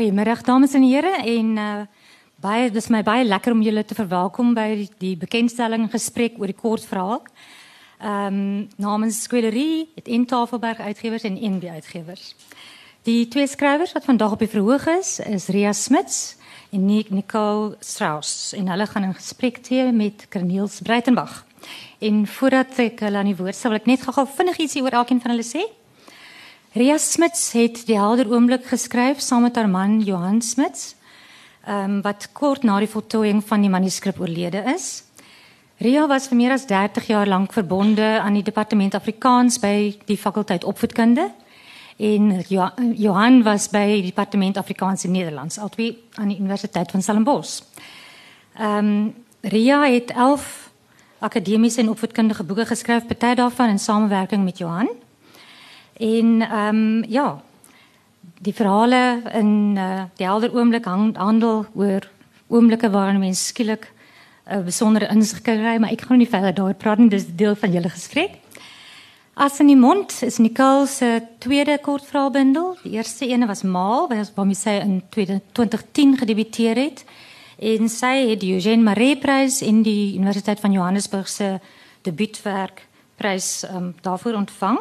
Goeiemôre dames en here en uh baie dis my baie lekker om julle te verwelkom by die, die bekendstelling gesprek oor die kort verhaal. Ehm um, namens Skwelerie, het in Tafelberg Uitgewers en NB Uitgewers. Die twee skrywers wat vandag op die verhoog is, is Ria Smits en Nicole Strauss en hulle gaan in gesprek tree met Corneels Breitenberg. En voordat ek hulle aan die woord stel, wil ek net gou-gou vinnig ietsie oor elkeen van hulle sê. Ria Smits het die helder oomblik geskryf saam met haar man Johan Smits. Um, wat kort na die voltooiing van die manuskrip oorlede is. Ria was vir meer as 30 jaar lank verbonde aan die departement Afrikaans by die fakulteit opvoedkunde en Johan was by die departement Afrikaans en Nederlands albei aan die Universiteit van Stellenbosch. Ehm um, Ria het 11 akademiese en opvoedkundige boeke geskryf, party daarvan in samewerking met Johan. En ehm um, ja, die verhale in uh, die helder oomblik handel oor oomblikke waarin mens skielik 'n besondere insig kry, maar ek gaan nie verder daaroor praat nie, dis deel van julle gesprek. As in die mond is Nicole se tweede kortverhaalbundel. Die eerste ene was Maal, waarmee sy in 2010 gedebuteer het. En sy het die Eugene Maree Prys en die Universiteit van Johannesburg se debuutwerk prys um, daarvoor ontvang.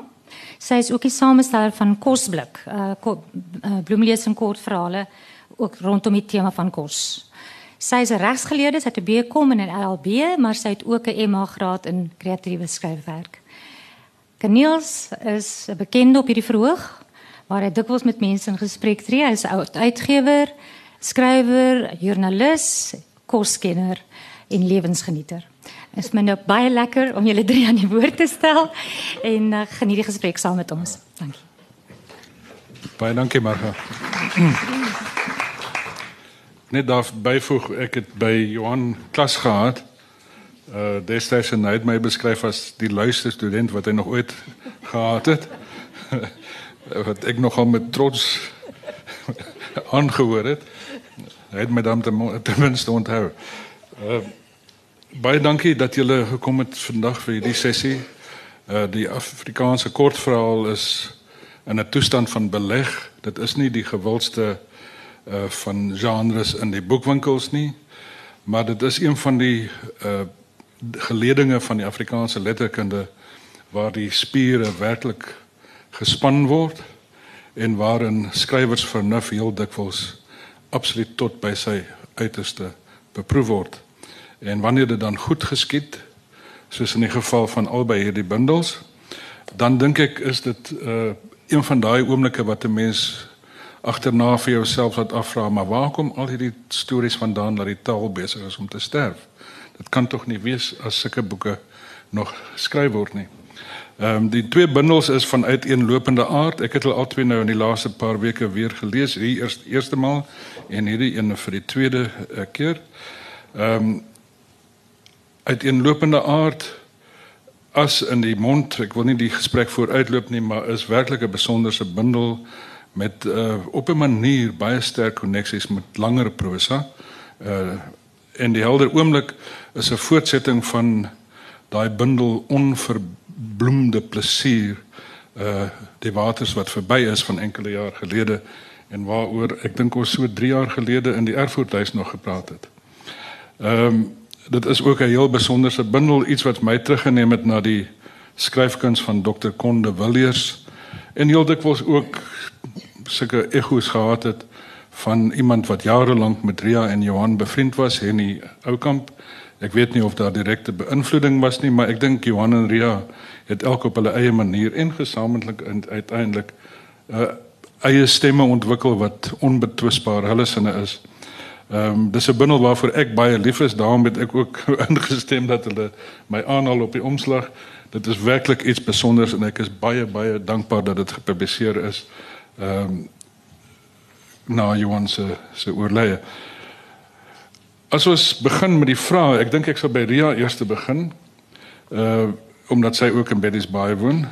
Sy is ook die samesteller van Kosblik, uh, ko, uh bloemlees en kortverhale ook rondom die tema van kos. Sy is 'n regsgeleerde, sy het 'n BCom en 'n LLB, maar sy het ook 'n MA graad in kreatiewe skryfwerk. Kaniels is 'n bekende op hierdie verhoog waar hy dikwels met mense in gesprek tree. Hy is 'n uitgewer, skrywer, joernalis, koskenner en lewensgenieter. Is my nou baie lekker om julle drie aan die woord te stel en uh, geniet die gesprek saam met ons. Dankie. Baie dankie Marga. net daar byvoeg ek het by Johan klas gehad. Uh destyds en hy het my beskryf as die luister student wat hy nog ooit gehad het. wat ek nogal met trots aangehoor het. Hy het my dan ten minste onthou. Uh baie dankie dat julle gekom het vandag vir hierdie sessie. Uh die Afrikaanse kortverhaal is in 'n toestand van beleg. Dit is nie die gewildste uh van genres in die boekwinkels nie maar dit is een van die uh geledinge van die Afrikaanse letterkunde waar die spiere werklik gespan word en waarin skrywers vernuf heel dikwels absoluut tot by sy uiterste beproef word en wanneer dit dan goed geskied soos in die geval van albei hierdie bundels dan dink ek is dit uh een van daai oomblikke wat 'n mens agterna vir jouself wat afvra maar waar kom al hierdie stories vandaan dat die taal besig is om te sterf? Dit kan tog nie wees as sulke boeke nog geskryf word nie. Ehm um, die twee bundels is van uiteenlopende aard. Ek het hulle albei nou in die laaste paar weke weer gelees. Hier eers eerste maal en hierdie een vir die tweede uh, keer. Ehm um, uiteenlopende aard as in die mond ek wil nie die gesprek vooruitloop nie maar is werklik 'n besonderse bundel met uh, op 'n manier baie sterk koneksies met langer prosa. Uh en die helder oomblik is 'n voortsetting van daai bundel onverbloemde plesier uh die waters wat verby is van enkele jaar gelede en waaroor ek dink ons so 3 jaar gelede in die Erfurthuis nog gepraat het. Ehm um, dit is ook 'n heel besonderse bundel iets wat my teruggeneem het na die skryfkuns van Dr. Konde Villiers en heel dikwels ook sulke egos gehad het van iemand wat jare lank met Ria en Johan bevriend was die Oukamp. Ek weet nie of daar direkte beïnvloeding was nie, maar ek dink Johan en Ria het elk op hulle eie manier en gesamentlik en uiteindelik uh, eie stemme ontwikkel wat onbetwisbaar hulle sinne is. Ehm um, dis 'n bundel waarvoor ek baie lief is, daarom het ek ook ingestem dat hulle my aanhaal op die omslag. Dit is werklik iets spesiaals en ek is baie baie dankbaar dat dit gepubliseer is ehm um, na Johan se se oorlede. As ons begin met die vrae, ek dink ek sal by Ria eers begin. Uh omdat sy ook in Betty's Bay woon.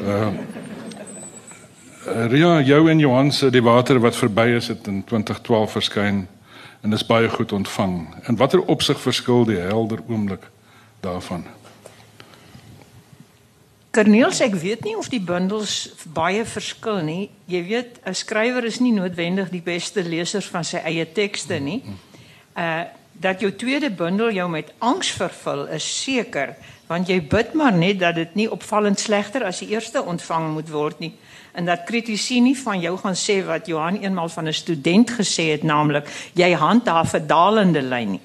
Uh Ria, jou en Johan se die water wat verby is het in 2012 verskyn en is baie goed ontvang. En watter opsig verskil die helder oomblik daarvan? Corneels, ek weet nie of die bundels baie verskil nie. Jy weet, 'n skrywer is nie noodwendig die beste leser van sy eie tekste nie. Uh dat jou tweede bundel jou met angs vervul is seker, want jy bid maar net dat dit nie opvallend slegter as die eerste ontvang moet word nie en dat kritici nie van jou gaan sê wat Johan eenmal van 'n student gesê het, naamlik jy handhaaf 'n dalende lyn nie.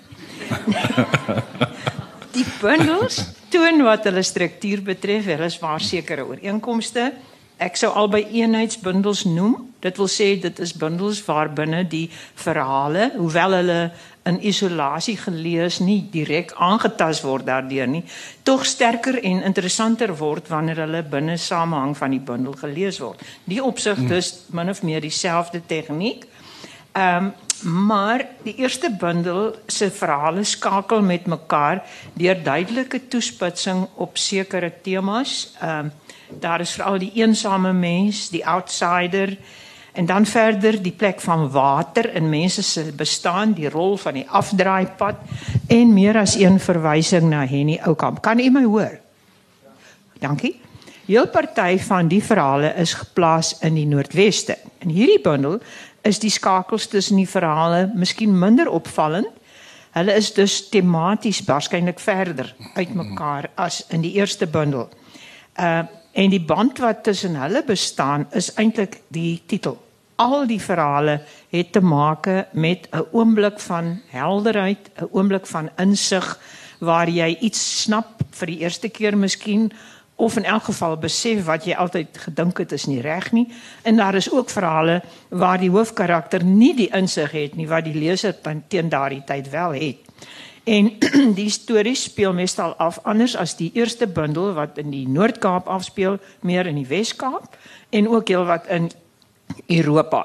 die bundels toon wat hulle struktuur betref, hulle is waar sekere ooreenkomste. Ek sou albei eenheidsbundels noem. Dit wil sê dit is bundels waar binne die verhale, hoewel hulle in isolasie gelees nie direk aangetast word daardeur nie, tog sterker en interessanter word wanneer hulle binne samehang van die bundel gelees word. Die hmm. dus min of meer dieselfde tegniek. Ehm maar die eerste bundel se verhale skakel met mekaar deur duidelike toespitsing op sekere temas. Ehm daar is veral die eensame mens, die outsider en dan verder die plek van water in mense se bestaan, die rol van die afdraaipad en meer as een verwysing na Henny Oukamp. Kan u my hoor? Dankie. Heel party van die verhale is geplaas in die Noordweste. In hierdie bundel is die skakels tussen die verhale miskien minder opvallend. Hulle is dus tematies waarskynlik verder uitmekaar as in die eerste bundel. Uh En die band wat tussen hulle bestaan is eintlik die titel. Al die verhale het te maak met 'n oomblik van helderheid, 'n oomblik van insig waar jy iets snap vir die eerste keer miskien of in elk geval besef wat jy altyd gedink het is nie reg nie. En daar is ook verhale waar die hoofkarakter nie die insig het nie wat die leser teen daardie tyd wel het. En die storie speel meestal af anders as die eerste bundel wat in die Noord-Kaap afspeel, meer in die Wes-Kaap en ook heel wat in Europa.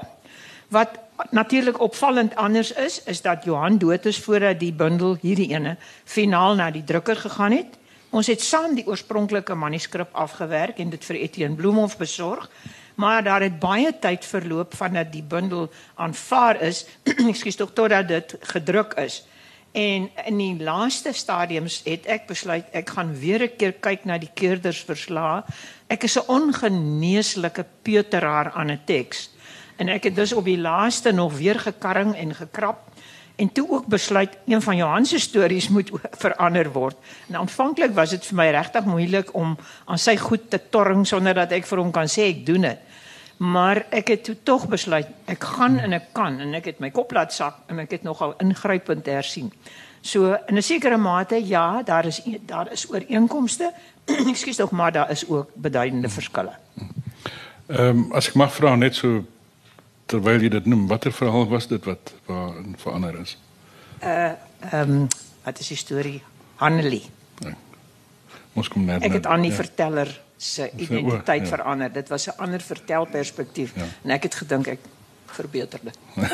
Wat natuurlik opvallend anders is, is dat Johan dood is voordat die bundel hierdie ene finaal na die drukker gegaan het. Ons het saam die oorspronklike manuskrip afgewerk en dit vir Etienne Bloemhof besorg, maar daar het baie tyd verloop vandat die bundel aanvaar is, ekskuus tog totdat dit gedruk is. En in die laaste stadiums het ek besluit ek gaan weer 'n keer kyk na die keerders verslae. Ek is 'n ongeneeslike peuteraar aan 'n teks. En ek het dus op die laaste nog weer gekarring en gekrap en toe ook besluit een van Johan se stories moet verander word. En aanvanklik was dit vir my regtig moeilik om aan sy goed te torring sonder dat ek vir hom kan sê ek doen dit. Maar ek het toe tog besluit ek gaan en ek kan en ek het my kop laat sak en ek het nogal ingrypend hersien. So in 'n sekere mate ja, daar is daar is ooreenkomste. Ekskuus tog, maar daar is ook beduidende verskille. Ehm um, as ek mag vra net so terwyl jy dit noem, watter verhaal was dit wat waar verander is? Uh ehm um, wat is die storie Hannelie? Nee. Ons kom net Ek het aan die ja. verteller se identiteit ja. verander. Dit was 'n ander vertelperspektief ja. en ek het gedink ek verbeter dit.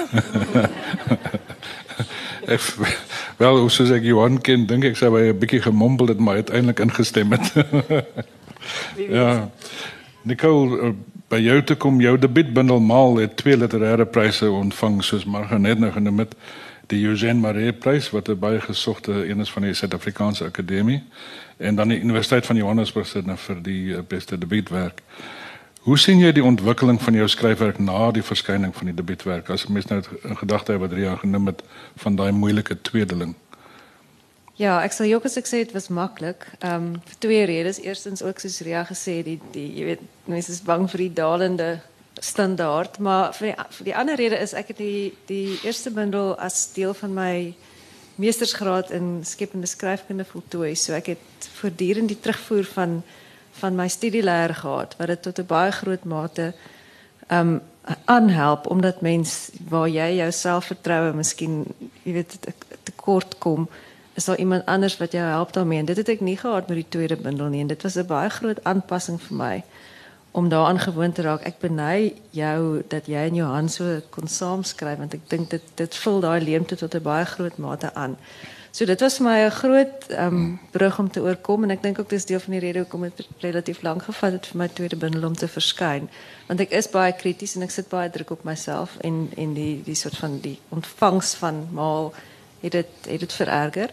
ek wel, soos ek Johan ken, dink ek sy het 'n bietjie gemompel dit maar uiteindelik ingestem het. ja. Nicole, uh, by jou te kom jou debuutbundel Maal het twee literêre pryse ontvang soos Margaret nou genoem het die Eugène Maree prys wat 'n baie gesogte een is van die Suid-Afrikaanse Akademie en dan die Universiteit van Johannesburg nou vir die eh, beste debuutwerk. Hoe sien jy die ontwikkeling van jou skryfwerk na die verskyning van die debuutwerk as mens nou 'n gedagte het wat Ria genoem het van daai moeilike tweedeling? Ja, ek sal ook as ek was maklik. Ehm um, vir twee redes. Eerstens ook soos Ria gesê die die weet mense is bang vir die dalende standaard, maar vir die, die ander rede is het die die eerste bundel as deel van my meestersgraad in skepende skryfkunde voltooi. So ek het voortdurend die terugvoer van van my studieleer gehad wat dit tot 'n baie groot mate um, aanhelp omdat mens waar jy jou selfvertroue miskien jy weet te kort kom is daar iemand anders wat jou help daarmee en dit het ek nie gehad met die tweede bundel nie en dit was 'n baie groot aanpassing vir my om daaraan gewoon te raak. Ek beny jou dat jy en Johan so kon saamskryf want ek dink dit dit vul daai leemte tot 'n baie groot mate aan. So dit was vir my 'n groot um, brug om te oorkom en ek dink ook dis deel van die rede hoekom dit relatief lank gevat het vir my tweede bundel om te verskyn. Want ek is baie krities en ek sit baie druk op myself en en die die soort van die ontvangs van maal het dit het dit vererger.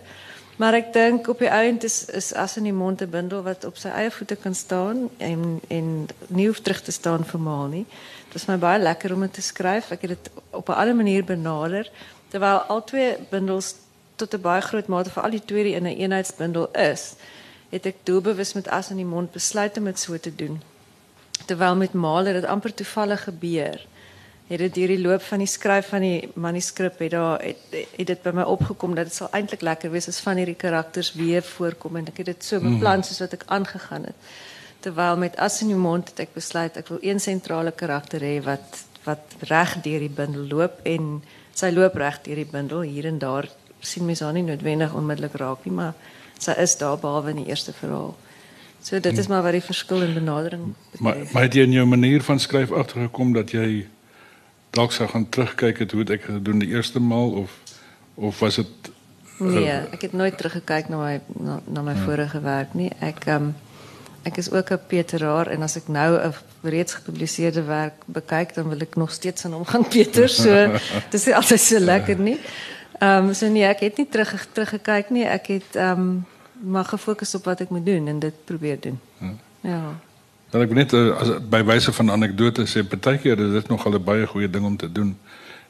Maar ek dink op die eind is is as in die mond 'n bundel wat op sy eie voete kan staan en en nie terug te staan vir maal nie. Dit is my baie lekker om dit te skryf. Ek het op 'n ander manier benader terwyl al twee bundels tot 'n baie groot mate vir al die twee in een eenheidsbundel is. Het ek doelbewus met as in die mond besluit om so te doen. Terwyl met maal het amper toevallig gebeur het dit deur die loop van die skryf van die manuskrip het daar het, het dit by my opgekom dat dit sal eintlik lekker wees as van hierdie karakters weer voorkom en ek het dit so beplan soos wat ek aangegaan het. Terwyl met as in mond het ek besluit ek wil een sentrale karakter hê wat wat reg deur die bundel loop en sy loop reg deur die bundel hier en daar sien mens haar nie noodwendig onmiddellik raak nie maar sy is daar behalwe in die eerste verhaal. So dit is mhm. maar wat die verskil in benadering betref. Maar maar het jy in jou manier van skryf agtergekom dat jy dalk sou gaan terugkyk het hoe ek gedoen die eerste maal of of was dit uh, Nee, ek het nooit teruggekyk na my na, na my ja. vorige werk nie. Ek um, ek is ook 'n Peteraar en as ek nou 'n reeds gepubliseerde werk bekyk dan wil ek nog steeds aan hom gaan Peter so dis is altyd so lekker nie. Ehm um, so nee, ek het nie terug teruggekyk nie. Ek het ehm um, maar gefokus op wat ek moet doen en dit probeer doen. Ja. Dan ek net uh, as by wyse van anekdote sê partykeer is dit nogal 'n baie goeie ding om te doen.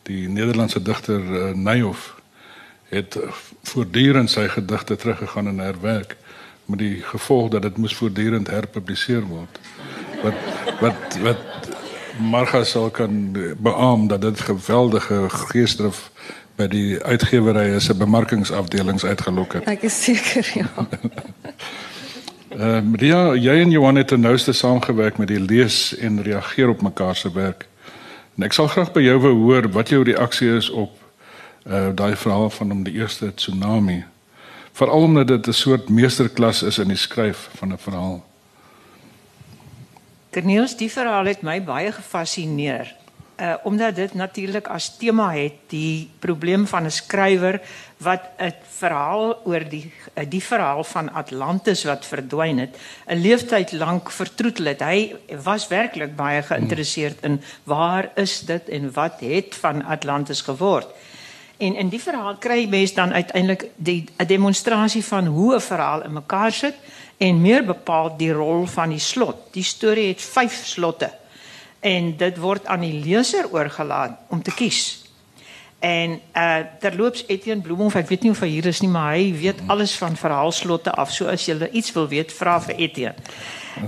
Die Nederlandse digter uh, Neyhoff het uh, voortdurend sy gedigte teruggegaan en herwerk met die gevolg dat dit moes voortdurend herpubliseer word. Wat wat wat Marga sal kan beamoen dat dit geweldige geesdrif by die uitgewerye se bemarkingsafdelings uitgelok het. Ek is seker ja. Uh, Maria, jy en Johan het nou ste saamgewerk met die lees en reageer op mekaar se werk. En ek sal graag by jou wou hoor wat jou reaksie is op uh daai verhaal van om die eerste tsunami. Veral omdat dit 'n soort meesterklas is in die skryf van 'n verhaal. Cornelis, die verhaal het my baie gefassineer uh, omdat dit natuurlik as tema het die probleem van 'n skrywer wat 'n verhaal oor die uh, die verhaal van Atlantis wat verdwyn het 'n leeftyd lank vertroetel het. Hy was werklik baie geïnteresseerd in waar is dit en wat het van Atlantis geword. En in die verhaal kry mens dan uiteindelik die 'n demonstrasie van hoe 'n verhaal in mekaar sit en meer bepaal die rol van die slot. Die storie het 5 slotte en dit word aan die leser oorgelaat om te kies. En uh terloops Etienne Bloemhof, ek weet nie of hy hier is nie, maar hy weet alles van verhaalslotte af. So as jy iets wil weet, vra vir Etienne.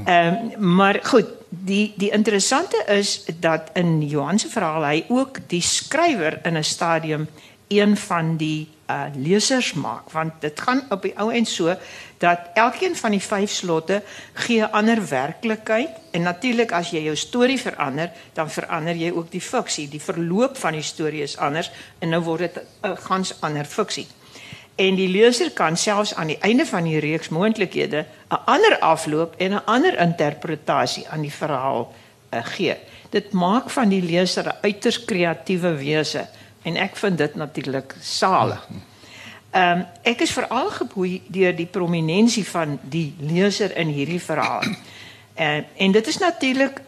Ehm um, maar goed, die die interessante is dat in Johan se verhaal hy ook die skrywer in 'n stadium een van die uh lesers maak. Want dit gaan op die ou en so dat elkeen van die vyf slotte gee 'n ander werklikheid. En natuurlik as jy jou storie verander dan verander jy ook die fiksie. Die verloop van die storie is anders en nou word dit 'n gans ander fiksie. En die leser kan selfs aan die einde van die reeks moontlikhede 'n ander afloop en 'n ander interpretasie aan die verhaal uh, gee. Dit maak van die leser 'n uiters kreatiewe wese En ek vind dit natuurlik salig. Ehm um, ek is veral geboei deur die prominensie van die leser in hierdie verhaal. En uh, en dit is natuurlik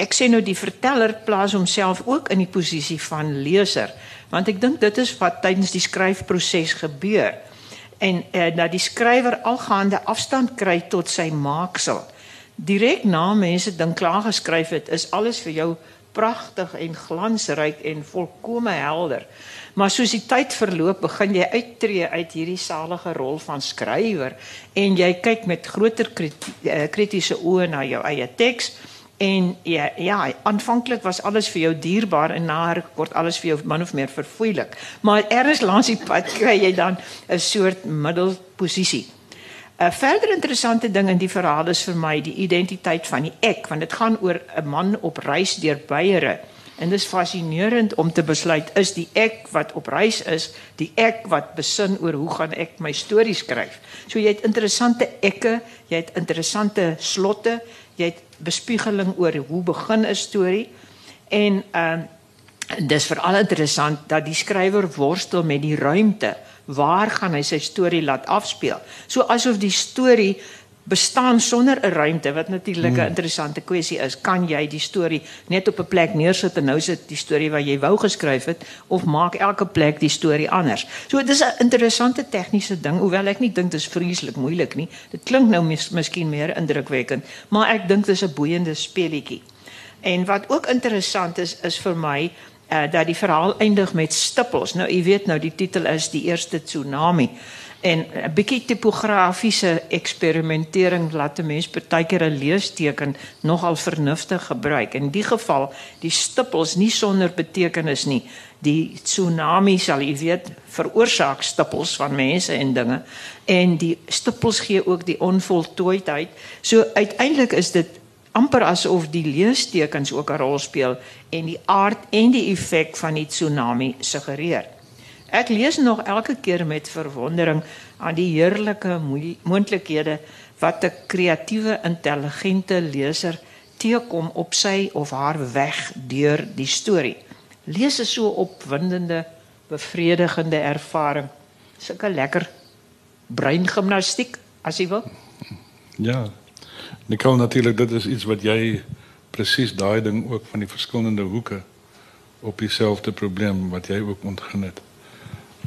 ek sê nou die verteller plaas homself ook in die posisie van leser, want ek dink dit is wat tydens die skryfproses gebeur. En uh, dat die skrywer algaande afstand kry tot sy maaksel. Direk na mense dink klaar geskryf het, is alles vir jou pragtig en glansryk en volkome helder. Maar soos die tyd verloop, begin jy uittreë uit hierdie salige rol van skrywer en jy kyk met groter eh, kritiese oë na jou eie teks en ja, ja aanvanklik was alles vir jou dierbaar en na kort alles vir jou min of meer verfoeilik. Maar eers langs die pad kry jy dan 'n soort middelposisie. 'n Verder interessante ding in die verhaal is vir my die identiteit van die ek, want dit gaan oor 'n man op reis deur Beiere. En is fascinerend om te besluit is die ek wat op reis is, die ek wat besin oor hoe gaan ek my stories skryf. So jy het interessante ekke, jy het interessante slotte, jy het bespiegeling oor hoe begin 'n storie en ehm dis veral interessant dat die skrywer worstel met die ruimte waar gaan hy sy storie laat afspeel? So asof die storie bestaan sonder 'n ruimte wat natuurlik 'n hmm. interessante kwessie is. Kan jy die storie net op 'n plek neersit en nou sit die storie wat jy wou geskryf het of maak elke plek die storie anders? So dis 'n interessante tegniese ding, hoewel ek nie dink dit is vreeslik moeilik nie. Dit klink nou mis, miskien meer indrukwekkend, maar ek dink dit is 'n boeiende speletjie. En wat ook interessant is is vir my uh, dat die verhaal eindig met stippels. Nou u weet nou die titel is die eerste tsunami. En 'n bietjie tipografiese eksperimentering laat 'n mens partykeer 'n leesteken nogal vernuftig gebruik. In die geval, die stippels nie sonder betekenis nie. Die tsunami sal jy weet veroorsaak stippels van mense en dinge en die stippels gee ook die onvoltooidheid. So uiteindelik is dit amper asof die leestekens ook 'n rol speel en die aard en die effek van die tsunami suggereer. Ek lees nog elke keer met verwondering aan die heerlike moontlikhede wat 'n kreatiewe, intelligente leser teekom op sy of haar weg deur die storie. Lees is so opwindende, bevredigende ervaring. Sulke lekker breingimnastiek as jy wil. Ja. Nicole natuurlik dit is iets wat jy presies daai ding ook van die verskillende hoeke op dieselfde probleem wat jy ook ontgin het.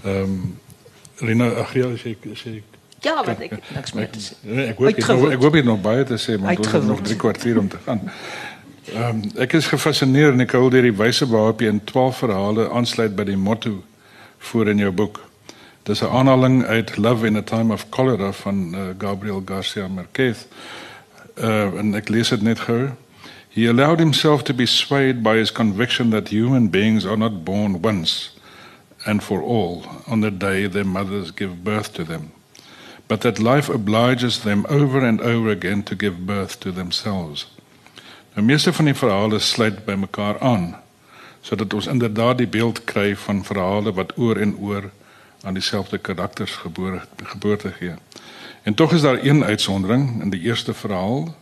Ehm um, Rina, ag ja, wat ek niks meer te sê. Nee, ek hoop jy nog baie te maar ons het nog 3 kwartier om te gaan. Ehm um, ek is gefassineer Nicole deur die wyse waarop jy in 12 verhale aansluit by die motto voor in jou boek. Dis 'n aanhaling uit Love in a Time of Cholera van uh, Gabriel Garcia Marquez. Uh, lees net gou. He allowed himself to be swayed by his conviction that human beings are not born once and for all on the day their mothers give birth to them, but that life obliges them over and over again to give birth to themselves. Nou meeste van die verhale sluit by mekaar aan sodat ons inderdaad die beeld kry van verhale wat oor en oor aan dieselfde karakters gebore geboorte gee. En tog is daar een uitsondering in die eerste verhaal,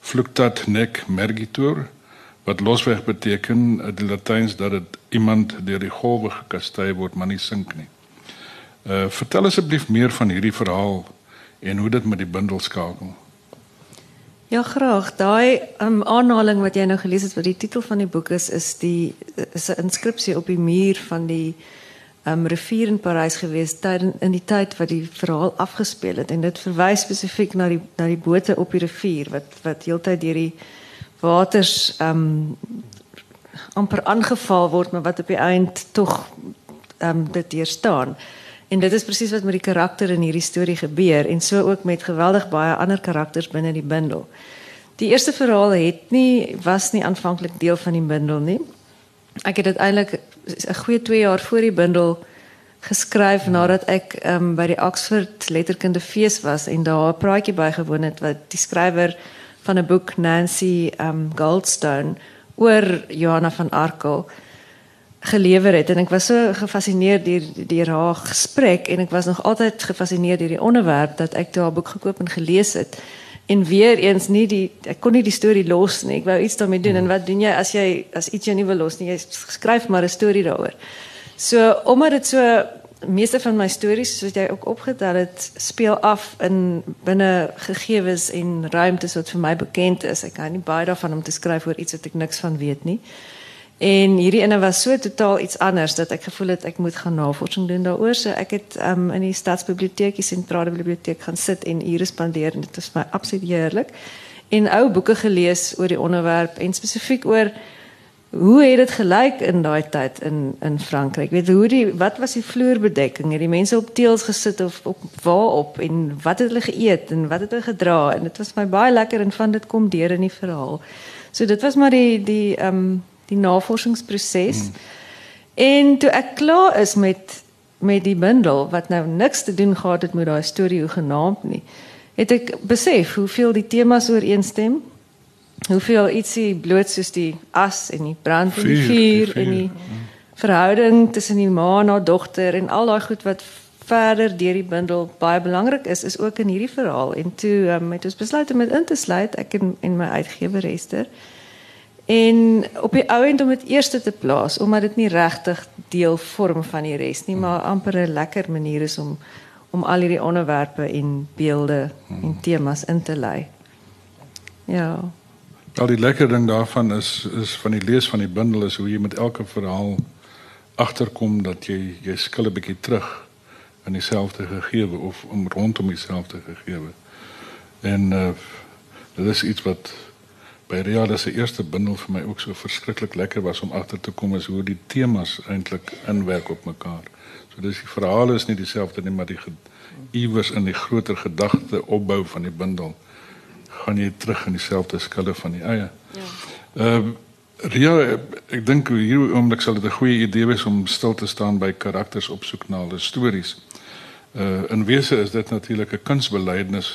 Fluctat nec mergitur, wat losweg beteken in die Latyns dat dit iemand deur die golwe gekastei word maar nie sink nie. Uh vertel asseblief meer van hierdie verhaal en hoe dit met die bundel skakel. Ja graag. Daai um, aanhaling wat jy nou gelees het wat die titel van die boek is is die is 'n inskripsie op die muur van die um, rivier in Parys gewees tydens in die tyd wat die verhaal afgespeel het en dit verwys spesifiek na die na die bote op die rivier wat wat heeltyd deur die waters um amper aangeval word maar wat op die eind tog um dit staan. En dit is presies wat met die karakter in hierdie storie gebeur en so ook met geweldig baie ander karakters binne die bundel. Die eerste verhaal het nie was nie aanvanklik deel van die bundel nie. Ek het dit 'n goeie 2 jaar voor die bundel geskryf nadat ek um, by die Oxford Letterkunde Fees was en daar 'n praatjie bygewoon het wat die skrywer van 'n boek Nancy um Goldstone oor Johanna van Arkel gelewer het. En ek was so gefassineerd deur die haar gesprek en ek was nog altyd gefassineerd deur die onderwerp dat toe haar boek gekoop en gelees het en weer eens nie die ek kon nie die storie los nie. Ek wou iets daarmee doen. En wat doen jy as jy as iets jy nie wil los nie? Jy skryf maar 'n storie daaroor so omdat dit so meeste van my stories soos jy ook opgetel het speel af in binne gegevens en ruimtes wat vir my bekend is. Ek kan nie baie daarvan om te skryf oor iets wat ek niks van weet nie. En hierdie ene was so totaal iets anders dat ek gevoel het ek moet gaan navorsing doen daaroor. So ek het um, in die stadsbiblioteek, die sentrale biblioteek gaan sit en ure spandeer en dit was my absoluut heerlik. En ou boeke gelees oor die onderwerp en spesifiek oor Hoe het dit gelyk in daai tyd in in Frankryk? Weet hoe die wat was die vloerbedekking? Het die mense op teels gesit of op waarop en wat het hulle geëet en wat het hulle gedra? En dit was my baie lekker en van dit kom deur in die verhaal. So dit was maar die die ehm die navorsingsproses. Hmm. En toe ek klaar is met met die bundel wat nou niks te doen gehad het met daai storie hoe genaamd nie, het ek besef hoeveel die temas ooreenstem hoeveel ietsie bloot soos die as en die brand en die vuur en die verhouding tussen die ma en haar dogter en al daai goed wat verder deur die bundel baie belangrik is is ook in hierdie verhaal en toe um, het ons besluit om dit in te sluit ek en en my uitgewer Esther en op die ou end om dit eerste te plaas omdat dit nie regtig deel vorm van die res nie maar amper 'n lekker manier is om om al hierdie onderwerpe en beelde en temas in te lei. Ja. Al die lekker ding daarvan is is van die lees van die bundel is hoe jy met elke verhaal agterkom dat jy jy skil 'n bietjie terug in dieselfde gegewe of om rondom dieselfde gegewe. En uh dit is iets wat by Riada se eerste bundel vir my ook so verskriklik lekker was om agter te kom is hoe die temas eintlik inwerk op mekaar. So dis die verhale is nie dieselfde nie, maar die iewers in die groter gedagte opbou van die bundel gaan jy terug in dieselfde skille van die eie. Ja. Ehm uh, Ria, ek dink hier oomblik sal dit 'n goeie idee wees om stil te staan by karakters op soek na hulle stories. Uh in wese is dit natuurlik 'n kunsbelydenis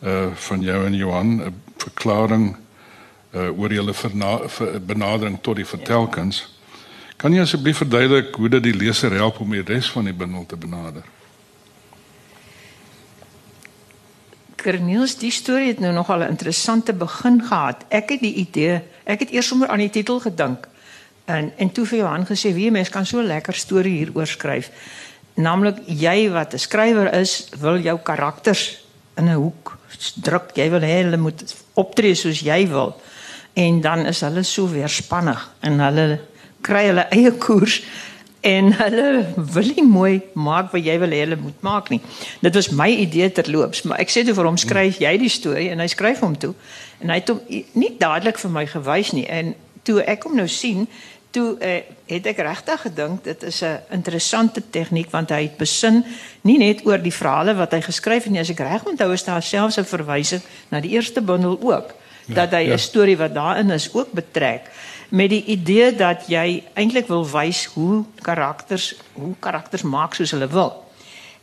uh van jou en Johan, 'n verklaring uh oor julle benadering tot die vertelkuns. Kan jy asseblief verduidelik hoe dit die leser help om die res van die bundel te benader? Cornelis, die storie het nou nogal 'n interessante begin gehad. Ek het die idee, ek het eers sommer aan die titel gedink. En en toe vir Johan gesê, "Wie mens kan so lekker storie hieroor skryf." Naamlik jy wat 'n skrywer is, wil jou karakters in 'n hoek druk. Jy wil hê hulle moet optree soos jy wil. En dan is hulle so weerspannig en hulle kry hulle eie koers en hulle wil nie mooi maak wat jy wil hê hulle moet maak nie. Dit was my idee terloops, maar ek sê toe vir hom skryf jy die storie? En hy skryf hom toe en hy het hom nie dadelik vir my gewys nie. En toe ek hom nou sien toe uh, het ek regtig gedink dit is 'n interessante tegniek want hy het besin nie net oor die verhale wat hy geskryf het nie. As ek reg onthou is daar selfs 'n verwysing na die eerste bundel ook dat hy 'n ja. storie wat daarin is ook betrek met die idee dat jy eintlik wil wys hoe karakters hoe karakters maak soos hulle wil.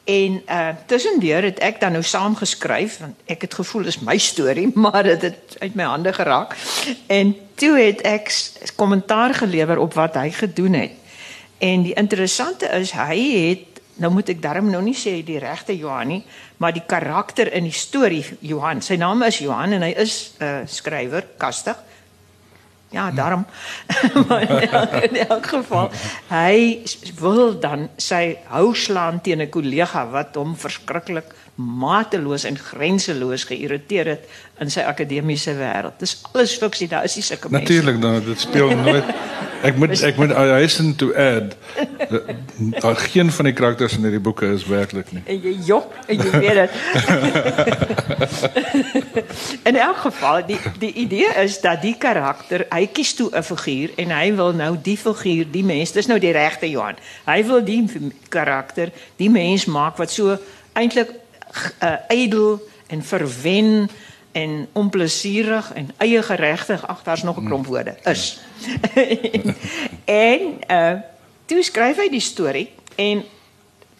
En uh tussendeur het ek dan nou saam geskryf want ek het gevoel dis my storie, maar dit het uit my hande geraak. En toe het ek kommentaar gelewer op wat hy gedoen het. En die interessante is hy het nou moet ek darm nou nie sê die regte Johan nie, maar die karakter in die storie Johan. Sy naam is Johan en hy is 'n uh, skrywer, kastig. Ja, daarom. maar in elk, in elk geval, hy wil dan sy hou slaan teen 'n kollega wat hom verskriklik mateloos en grenseloos geïrriteer het in sy akademiese wêreld. Dis alles fiksie, daar is mense. Natuurlik, dan dit speel nooit Ek moet ek moet I hasten to add daar geen van die karakters in hierdie boeke is werklik nie. En jy jok en jy weet dit. in elk geval, die die idee is dat die karakter, hy kies toe 'n figuur en hy wil nou die figuur, die mens, dis nou die regte Johan. Hy wil die karakter, die mens maak wat so eintlik uh, ydel en verwen en onplesierig en eie geregtig ag daar's nog 'n klomp woorde is. en uh toe skryf hy die storie en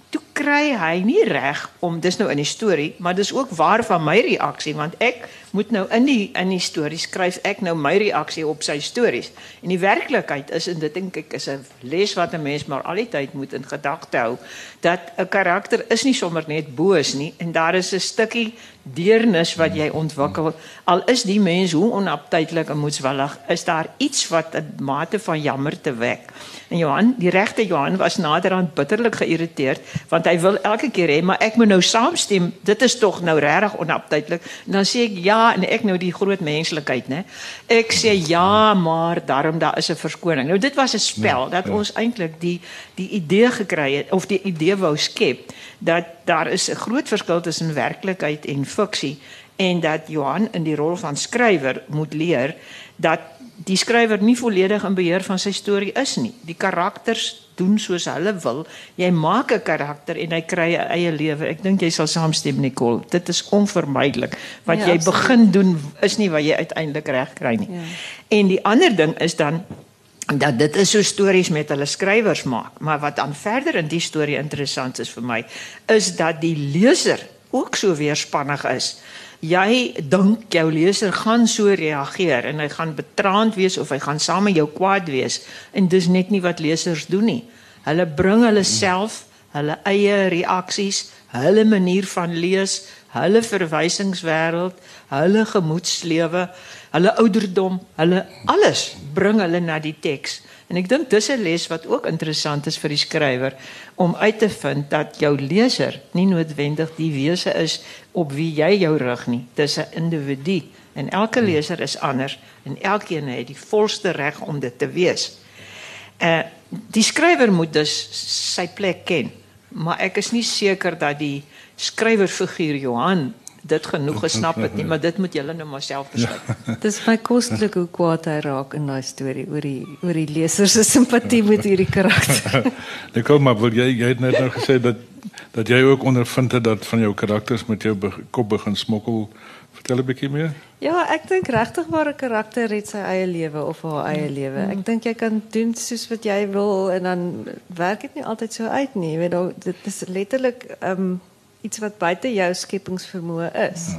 toe kry hy nie reg om dis nou in die storie, maar dis ook waar van my reaksie want ek moet nou in die in die stories skryf ek nou my reaksie op sy stories. En die werklikheid is en dit dink ek is 'n les wat 'n mens maar al die tyd moet in gedagte hou dat 'n karakter is nie sommer net boos nie en daar is 'n stukkie deernis wat jy ontwikkel al is die mens hoe onaptydelik en moedswillig is daar iets wat 'n mate van jammer te wek. En Johan, die regte Johan was naderhand bitterlik geïrriteerd want hy wil elke keer hê maar ek moet nou saamstem. Dit is tog nou regtig onaptydelik. En dan sê ek ja en ek nou die groot menslikheid, né? Ek sê ja, maar daarom daar is 'n verskoning. Nou dit was 'n spel ja, dat ja. ons eintlik die die idee gekry het of die idee wou skep dat daar is 'n groot verskil tussen werklikheid en fiksie en dat Johan in die rol van skrywer moet leer dat die skrywer nie volledig in beheer van sy storie is nie. Die karakters doen soos hulle wil. Jy maak 'n karakter en hy kry 'n eie lewe. Ek dink jy sal saamstem Nicole. Dit is onvermydelik. Wat ja, jy absoluut. begin doen is nie wat jy uiteindelik reg kry nie. Ja. En die ander ding is dan dat dit is so stories met hulle skrywers maak, maar wat dan verder in die storie interessant is vir my, is dat die leser ook so weerspannig is jy dink jou leser gaan so reageer en hy gaan betraand wees of hy gaan saam met jou kwaad wees en dis net nie wat lesers doen nie. Hulle bring hulle self, hulle eie reaksies, hulle manier van lees, hulle verwysingswêreld, hulle gemoedslewe, hulle ouderdom, hulle alles bring hulle na die teks. En ek dink dis 'n les wat ook interessant is vir die skrywer om uit te vind dat jou leser nie noodwendig die wese is op wie jy jou rig nie. Dis 'n individu en elke leser is anders en elkeen het die volste reg om dit te wees. Uh die skrywer moet dus sy plek ken. Maar ek is nie seker dat die skrywerfiguur Johan dit genoeg gesnap het nie, maar dit moet julle nou maar self besluit. Ja. Dis my kostelik hoe kwaad hy raak in daai storie oor die oor die leser se simpatie met hierdie karakter. Ek kom maar wil jy jy het net nou gesê dat dat jy ook ondervind het dat van jou karakters met jou be kop begin smokkel. Vertel 'n bietjie meer. Ja, ek dink regtig waar 'n karakter het sy eie lewe of haar eie lewe. Ek dink jy kan doen soos wat jy wil en dan werk dit nie altyd so uit nie. Jy weet dit is letterlik ehm um, iets wat buite jou skepingsvermoë is.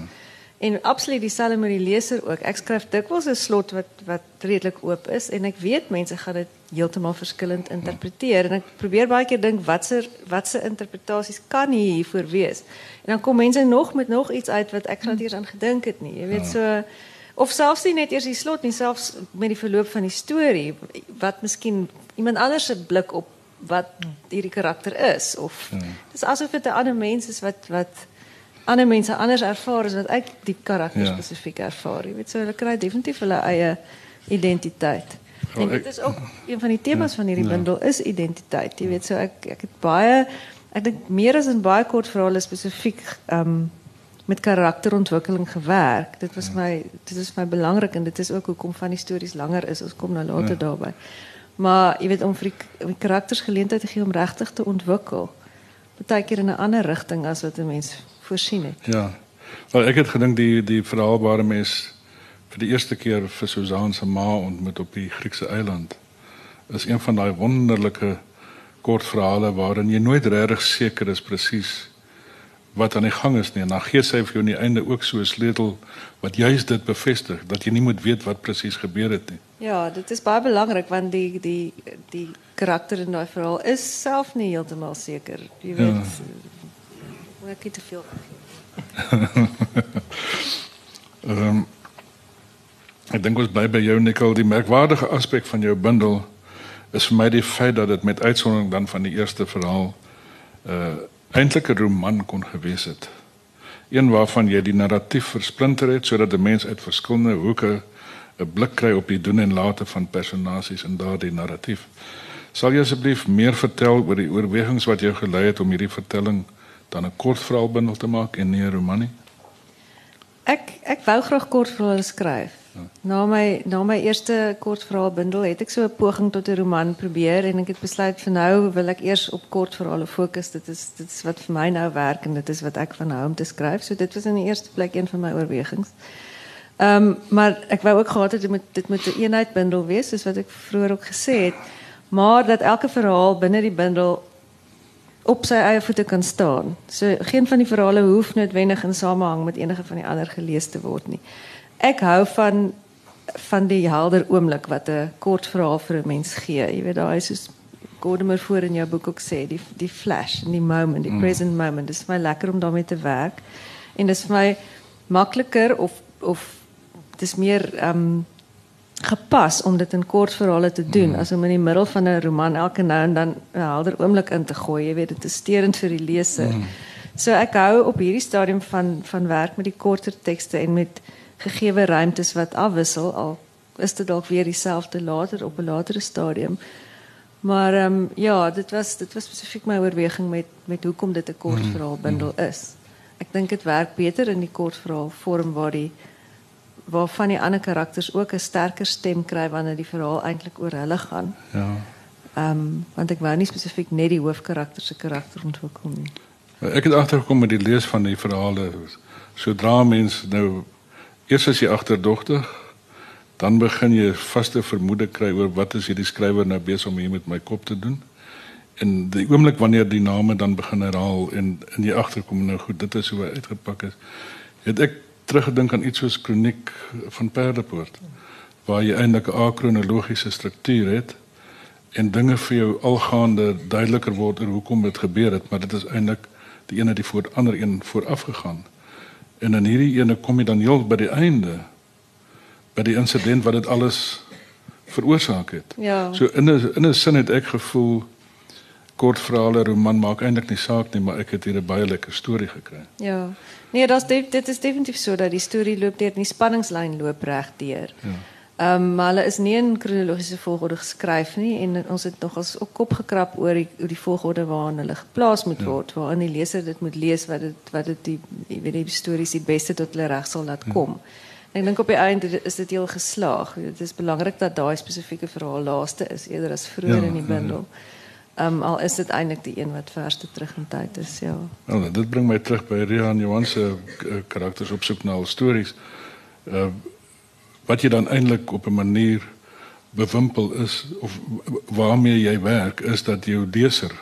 En absoluut dieselfde met die leser ook. Ek skryf dikwels 'n slot wat wat redelik oop is en ek weet mense gaan dit heeltemal verskillend interpreteer en ek probeer baie keer dink watse watse interpretasies kan hiervoor wees. En dan kom mense nog met nog iets uit wat ek glad eers aan gedink het nie. Jy weet so of selfs nie net eers die slot nie, selfs met die verloop van die storie wat miskien iemand anders se blik op wat hierdie karakter is of ja. dis asof dit 'n ander mens is wat wat ander mense anders ervaar as wat ek die karakter ja. spesifiek ervaar. Jy weet so hulle kry definitief hulle eie identiteit. En dit is ook een van die temas ja, van hierdie bundel is identiteit. Jy weet so ek ek het baie ek dink meer as in baie kort verhale spesifiek ehm um, met karakterontwikkeling gewerk. Dit was my dit is my belangrik en dit is ook hoekom van die stories langer is. Ons kom nou later ja. daarbey. Maar jy weet om vir die, die karakters geleentheid te gee om regtig te ontwikkel. Partykeer in 'n ander rigting as wat 'n mens voorsien het. Ja. Wel ek het gedink die die verhaalbare mens vir die eerste keer vir Susan se ma ontmoet op die Griekse eiland. Is een van daai wonderlike kortverhale waarin jy nooit regtig seker is presies wat aan die gang is nie en dan gee sy vir jou aan die einde ook so 'n sleutel wat juist dit bevestig dat jy nie moet weet wat presies gebeur het nie. Ja, dit is baie belangrik want die die die karakter in daai verhaal is self nie heeltemal seker. Jy weet, ja. ek het te veel. Ehm um, ek dink ons bly by jou Nicole, die merkwaardige aspek van jou bundel is vir my die feit dat dit met uitsondering dan van die eerste verhaal uh eintlik 'n roman kon gewees het. Een waarvan jy die narratief versplinter het sodat 'n mens uit verskillende hoeke 'n blik kry op die doen en late van personages in daardie narratief. Sal jy asseblief meer vertel oor die oorwegings wat jou gelei het om hierdie vertelling dan 'n kort verhaalbundel te maak en nie 'n roman nie? Ek ek wou graag kort verhale skryf. Na my na my eerste kort verhaalbundel het ek so 'n poging tot 'n roman probeer en ek het besluit vir nou wil ek eers op kort verhale fokus. Dit is dit is wat vir my nou werk en dit is wat ek van hou om te skryf. So dit was in die eerste plek een van my oorwegings. Ehm maar ek wou ook gehad het dit moet dit moet 'n eenheid bundel wees soos wat ek vroeër ook gesê het. Maar dat elke verhaal binne die bundel op sy eie voete kan staan. So geen van die verhale hoef noodwendig in samehang met enige van die ander gelees te word nie. Ek hou van van die helder oomblik wat 'n kort verhaal vir 'n mens gee. Jy weet daai is soos Gordimer voor in jou boek ook sê, die die flash, die moment, die mm. present moment. Dit is vir my lekker om daarmee te werk. En dit is vir my makliker of of is meer ehm gepas om dit in kort verhale te doen mm. as om in die middel van 'n roman elke nou en dan 'n helder oomblik in te gooi. Jy weet dit is sterend vir die leser. Mm. So ek hou op hierdie stadium van van werk met die korter tekste en met gegeewe ruimtes wat afwissel al is dit dalk weer dieselfde later op 'n latere stadium. Maar ehm um, ja, dit was dit was spesifiek my oorweging met met hoekom dit 'n kort mm. verhaal bundel mm. is. Ek dink dit werk beter in die kort verhaal vorm waar die waarvan die ander karakters ook 'n sterker stem kry wanneer die verhaal eintlik oor hulle gaan. Ja. Ehm um, want ek wou nie spesifiek net die hoofkarakter se karakter ontwikkel nie. Ek het agtergekom met die lees van die verhale. Sodra mens nou eers as jy agterdogtig, dan begin jy vaste vermoede kry oor wat is hierdie skrywer nou besig om hier met my kop te doen. En die oomblik wanneer die name dan begin herhaal en in die agterkom nou goed, dit is hoe hy uitgepak is. Het ek teruggedink aan iets soos kroniek van Perdepoort waar jy eintlik 'n akronologiese struktuur het en dinge vir jou algaande duideliker word oor hoekom dit gebeur het, maar dit is eintlik die ene die voor ander een vooraf gegaan. En in hierdie ene kom jy dan heel by die einde by die insident wat dit alles veroorsaak het. Ja. So in 'n in 'n sin het ek gevoel kortverhale roman maak eintlik nie saak nie, maar ek het hier 'n baie lekker storie gekry. Ja. Nee, is dit is definitief so dat die storie loop deur die spanningslyn loop reg deur. Ja. Um, maar hulle is nie in kronologiese volgorde geskryf nie en ons het nog as op kop gekrap oor die oor die volgorde waarin hulle geplaas moet word, waarin die leser dit moet lees wat dit wat dit die jy weet die stories die beste tot hulle reg sal laat kom. Ek dink op die einde is dit heel geslaag. Dit is belangrik dat daai spesifieke verhaal laaste is eerder as vroeër Ja, in die bundel. Um, al is dit eintlik die een wat verste terug in tyd is, ja. Wel, dit bring my terug by Rian Johan se uh, karakters op soek na al stories. Uh wat jy dan eintlik op 'n manier bewimpel is of waarmee jy werk is dat jou leser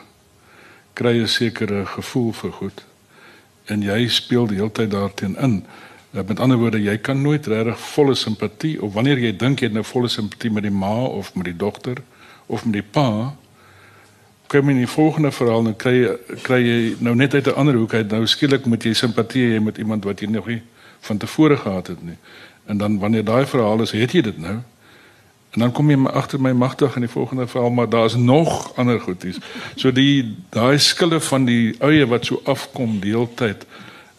kry 'n sekere gevoel vir goed en jy speel die hele tyd daarteen in. Uh, met ander woorde, jy kan nooit regtig volle simpatie of wanneer jy dink jy het nou volle simpatie met die ma of met die dogter of met die pa, kom in die volgende verhaal dan kry jy kry jy nou net uit 'n ander hoek uit nou skielik moet jy simpatie hê met iemand wat jy nog nie van tevore gehad het nie. En dan wanneer daai verhaal is, het jy dit nou. En dan kom jy agter my magtig in die volgende verhaal, maar daar's nog ander goedies. So die daai skille van die eie wat so afkom die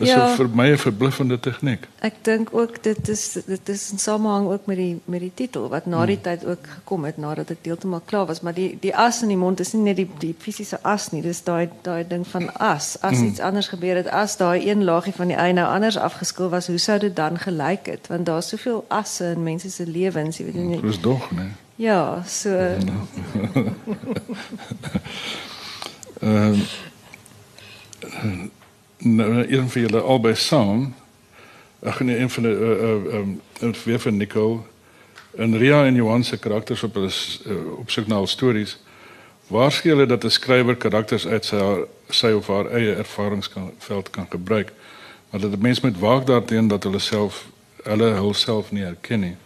hele tyd is Ja. ja. vir my 'n verbluffende tegniek. Ek dink ook dit is dit is in samehang ook met die met die titel wat na die tyd ook gekom het nadat dit heeltemal klaar was, maar die die as in die mond is nie net die die fisiese as nie, dis daai daai ding van as. As iets anders gebeur het, as daai een laagie van die ei nou anders afgeskil was, hoe sou dit dan gelyk het? Want daar's soveel asse in mense se lewens, jy weet nie. Dis dog, né? Ja, so Ehm nou een van julle albei saam. Ag nee, een van die uh uh um van Nicole en Ria en Johan se karakters op hulle uh, op soek na stories. Waar skeel hulle dat 'n skrywer karakters uit sy haar- sy of haar eie ervaringsveld kan gebruik? Maar dat 'n mens moet waak daarteen dat hulle self hulle hulself nie herken nie.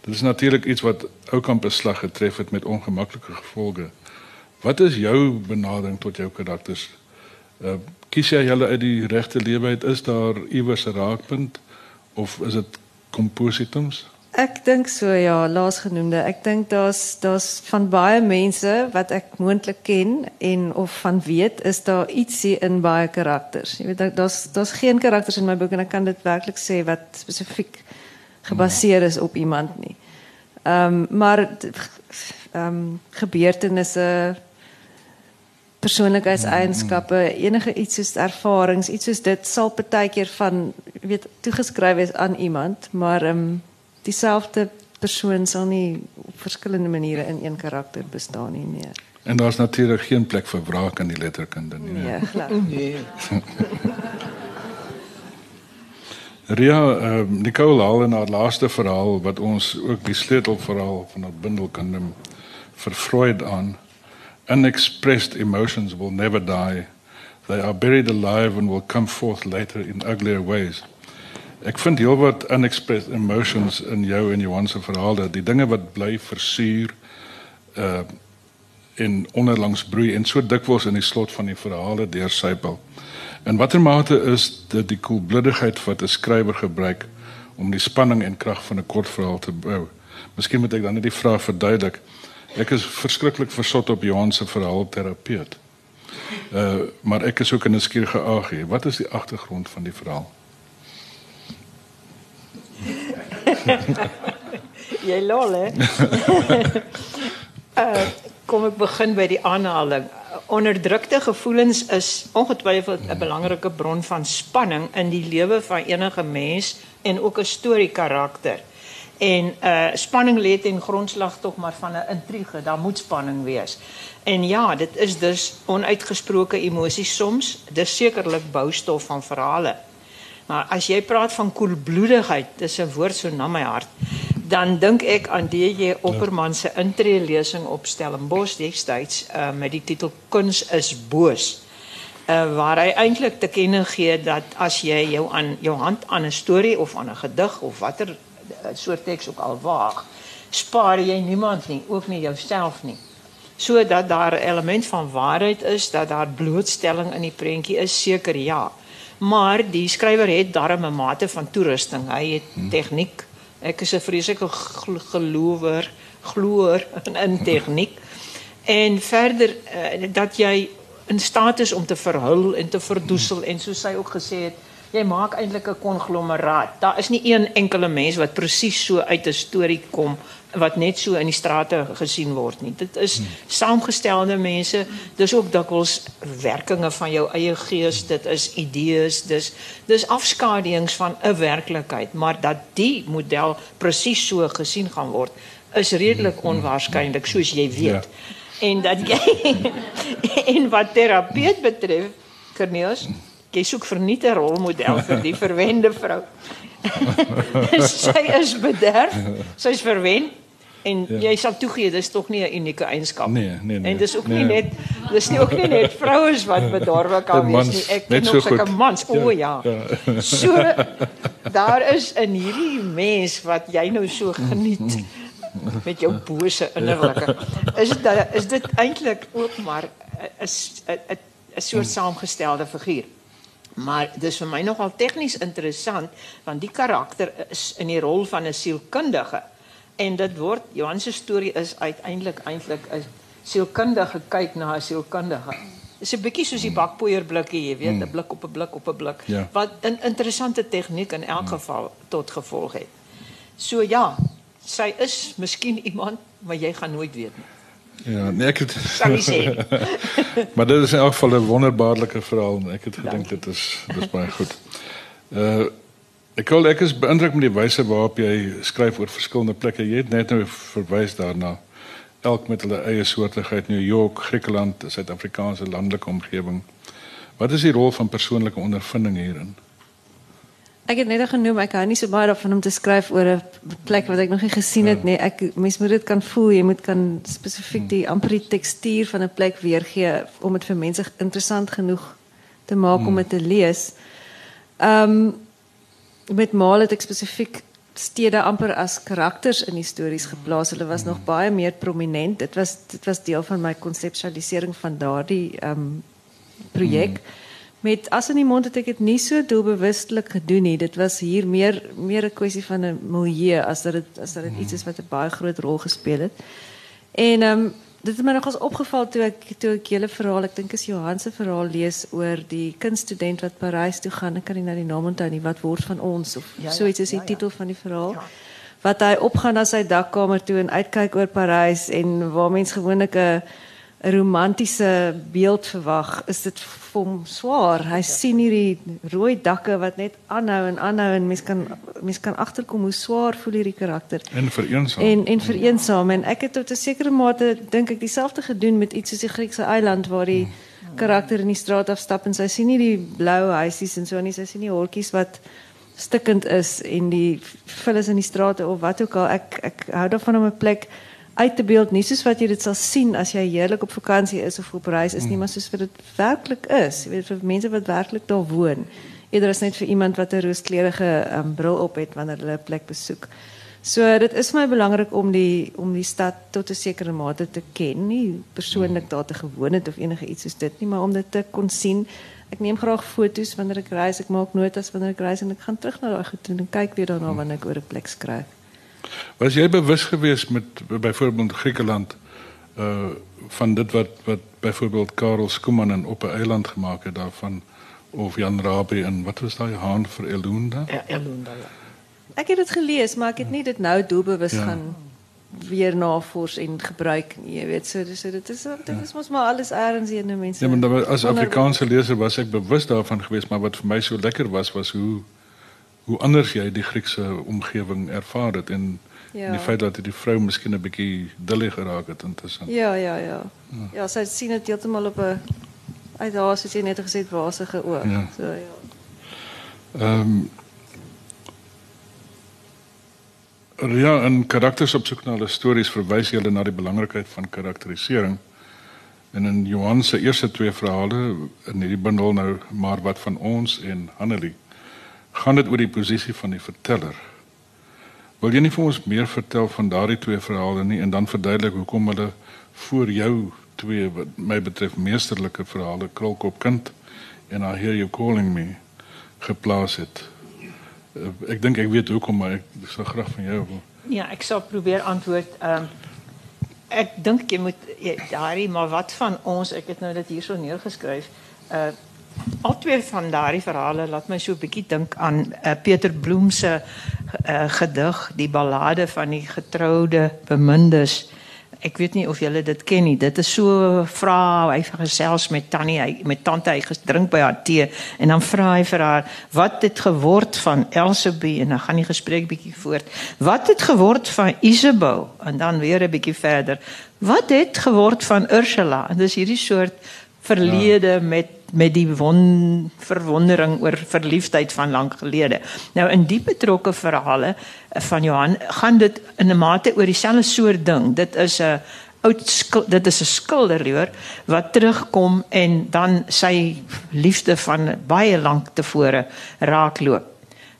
Dit is natuurlik iets wat Oukamp beslag getref het met ongemaklike gevolge. Wat is jou benadering tot jou karakters? Uh kies jy hulle uit die regte lewe uit? Is daar iewers 'n raakpunt of is dit kompositums? Ek dink so ja, laasgenoemde. Ek dink daar's daar's van baie mense wat ek moontlik ken en of van weet, is daar ietsie in baie karakters. Jy weet daar- daar's daar's geen karakters in my boek en ek kan dit werklik sê wat spesifiek gebaseer is op iemand nie. Ehm maar d- ehm um, gebeurtenisse persoonlikheidseienskappe, enige iets soos ervarings, iets soos dit sal partykeer van weet toegeskryf wees aan iemand, maar ehm um, dieselfde persoon sal nie op verskillende maniere in een karakter bestaan nie nee. En daar's natuurlik geen plek vir wraak in die letterkunde nie. Nee, glad. Ria, uh, Nicole haal in haar laaste verhaal wat ons ook die sleutelverhaal van haar bundel kan noem, vir Freud aan. Unexpressed emotions will never die. They are buried alive and will come forth later in uglier ways. Ek vind heelwat unexpressed emotions in jou en Johan se verhale, die dinge wat bly versuur uh en onderlangs broei en so dikwels in die slot van die verhale deursypel. In watter mate is dit die koelbloedigheid wat 'n skrywer gebruik om die spanning en krag van 'n kort verhaal te bou? Miskien moet ek dan net die vraag verduidelik. Ek is verskriklik versot op Johan se verhaal terapeut. Uh maar ek is ook 'n nuuskierige agie. Wat is die agtergrond van die verhaal? Jy lol hè. uh kom ek begin by die aanhaling. Onderdrukte gevoelens is ongetwyfeld 'n belangrike bron van spanning in die lewe van enige mens en ook 'n storiekarakter. En uh spanning lê ten grondslag tog maar van 'n intrige. Daar moet spanning wees. En ja, dit is dus onuitgesproke emosies soms. Dis sekerlik boustof van verhale. Maar as jy praat van koelbloedigheid, dis 'n woord so na my hart, dan dink ek aan DJ Opperman se intree lesing op Stellenbosch destyds uh, met die titel Kuns is boos. Uh, waar hy eintlik te kenne gee dat as jy jou aan jou hand aan 'n storie of aan 'n gedig of watter uh, soort teks ook al waag, spaar jy niemand nie, ook nie jouself nie. Sodat daar 'n element van waarheid is, dat daar blootstelling in die prentjie is, seker ja. Maar die skrywer het darm 'n mate van toerusting. Hy het tegniek. Ek is 'n vreeslike gel- gelower glo in, in tegniek. En verder uh, dat jy in staat is om te verhul en te verdoesel en soos sy ook gesê het, jy maak eintlik 'n konglomeraat. Daar is nie een enkele mens wat presies so uit 'n storie kom wat net so in die strate gesien word nie. Dit is saamgestelde mense. Dis ook dikwels werkinge van jou eie gees. Dit is idees. Dis dis afskaduwings van 'n werklikheid, maar dat die model presies so gesien gaan word is redelik onwaarskynlik soos jy weet. Ja. En dat jy en wat terapeut betref, Cornelius, jy soek verniet 'n rolmodel vir die verwende vrou. sy is bederf, sy's verwen en ja. jy sal toegee dis tog nie 'n unieke eienskap nee, nee, nee. En dis ook nee. nie net dis nie ook nie net vrouens wat bederwe kan wees nie. Ek ken ook sulke mans. O ja. ja. ja. So daar is in hierdie mens wat jy nou so geniet met jou bose innerlike. Is dit is dit eintlik ook maar is 'n 'n soort saamgestelde figuur. Maar dis vir my nogal tegnies interessant want die karakter is in die rol van 'n sielkundige en dit word Johan se storie is uiteindelik eintlik 'n sielkundige kyk na 'n sielkundige. Dis 'n bietjie soos die bakpoeier blikkie, jy weet, 'n blik op 'n blik op 'n blik ja. wat 'n interessante tegniek in elk geval tot gevolg het. So ja, sy is miskien iemand wat jy gaan nooit weet nie. Ja, nee, ek het maar dit is in elk geval 'n wonderbaarlike verhaal en ek het gedink dit is dis baie goed. Uh ek wil ek is beïndruk met die wyse waarop jy skryf oor verskillende plekke. Jy het net nou verwys daarna. Elk met hulle eie soortigheid, New York, Griekeland, Suid-Afrikaanse landelike omgewing. Wat is die rol van persoonlike ondervinding hierin? Ek het net genoem ek hou nie so baie daarvan om te skryf oor 'n plek wat ek nog nie gesien het ja. nie. Ek mens moet dit kan voel. Jy moet kan spesifiek die amper die tekstuur van 'n plek weergee om dit vir mense interessant genoeg te maak om hmm. dit te lees. Ehm um, met Maal het ek spesifiek stede amper as karakters in die stories geplaas. Hulle was nog baie meer prominent. Dit was dit was deel van my konseptualisering van daardie ehm um, projek. Hmm met as in die mond het ek dit nie so doelbewustelik gedoen nie. Dit was hier meer meer 'n kwessie van 'n milieu as dat dit as dat dit iets is wat 'n baie groot rol gespeel het. En ehm um, dit het my nogals opgeval toe ek toe ek julle verhaal, ek dink is Johan se verhaal lees oor die kunststudent wat Parys toe gaan. Ek kan nie nou die naam onthou nie. Wat word van ons of ja, ja, so iets is die ja, ja. titel van die verhaal. Ja. Wat hy opgaan na sy dakkamer toe en uitkyk oor Parys en waar mens gewoonlik 'n 'n romantiese beeld verwag, is dit vir hom swaar. Hy sien hierdie rooi dakke wat net aanhou en aanhou en mens kan mens kan agterkom hoe swaar voel hierdie karakter. En vereensaam. En en vereensaam en ek het tot 'n sekere mate dink ek dieselfde gedoen met iets soos die Griekse eiland waar die hmm. karakter in die straat afstap en sy sien nie die blou huisies en so nie, sy sien nie hortjies wat stikkend is en die vullis in die strate of wat ook al. Ek ek hou daarvan om 'n plek uit te beeld nie soos wat jy dit sal sien as jy heerlik op vakansie is of op reis is nie, mm. maar soos wat dit werklik is. Weet vir mense wat werklik daar woon. Eerder as net vir iemand wat 'n rooskleurige um, bril op het wanneer hulle 'n plek besoek. So dit is vir my belangrik om die om die stad tot 'n sekere mate te ken, nie persoonlik daar te gewoon het of enige iets soos dit nie, maar om dit te kon sien. Ek neem graag foto's wanneer ek reis, ek maak notas wanneer ek reis en ek gaan terug na daai goed en kyk weer daarna wanneer ek oor 'n plek skryf. Was jy bewus geweest met byvoorbeeld Griekeland uh van dit wat wat byvoorbeeld Karel Skuman in op 'n eiland gemaak het daarvan of Jan Rabie in wat was daai haan vir Elunda? Ja, Elunda. Ja. Ek het dit gelees, maar ek het nie dit nou doelbewus ja. gaan weer navors en gebruik nie, jy weet, so dis so, dit is dit is mos maar alles eers in mense. Ja, maar as Afrikaanse leser was ek bewus daarvan geweest, maar wat vir my so lekker was was hoe hoe anders jy die Griekse omgewing ervaar het en ja. en die feit dat die vrou miskien 'n bietjie dully geraak het intussen. Ja, ja, ja. Ja, ja sy sien dit heeltemal op 'n uit haar soos jy net gesê het wasige oog. Ja. So ja. Ehm um, Ja, en karakters op soek na hulle stories verwys julle na die belangrikheid van karakterisering. En in Johan se eerste twee verhale in hierdie bundel nou maar wat van ons en Hanelie gaan dit oor die posisie van die verteller. Wil jy nie vir ons meer vertel van daardie twee verhale nie en dan verduidelik hoekom hulle voor jou twee wat my betref meesterlike verhale Krolkop kind en I hear you calling me geplaas het. Eh, ek dink ek weet hoekom maar ek sou graag van jou Ja, ek sal probeer antwoord. Ehm um, ek dink jy moet daardie maar wat van ons, ek het nou dit hierso neergeskryf. Uh al twee van daardie verhale laat my so 'n bietjie dink aan uh, Peter Bloem se uh, gedig, die ballade van die getroude bemindes. Ek weet nie of julle dit ken nie. Dit is so vra hy gesels met Tannie, hy met tante hy gedrink by haar tee en dan vra hy vir haar wat het geword van Elsabie en dan gaan die gesprek bietjie voort. Wat het geword van Isabel en dan weer 'n bietjie verder. Wat het geword van Ursula? En dis hierdie soort verlede ja. met met die won verwondering oor verliefdheid van lank gelede. Nou in die betrokke verhale eh, van Johan gaan dit in 'n mate oor dieselfde soort ding. Dit is 'n oud dit is 'n skilderloor wat terugkom en dan sy liefde van baie lank tevore raakloop.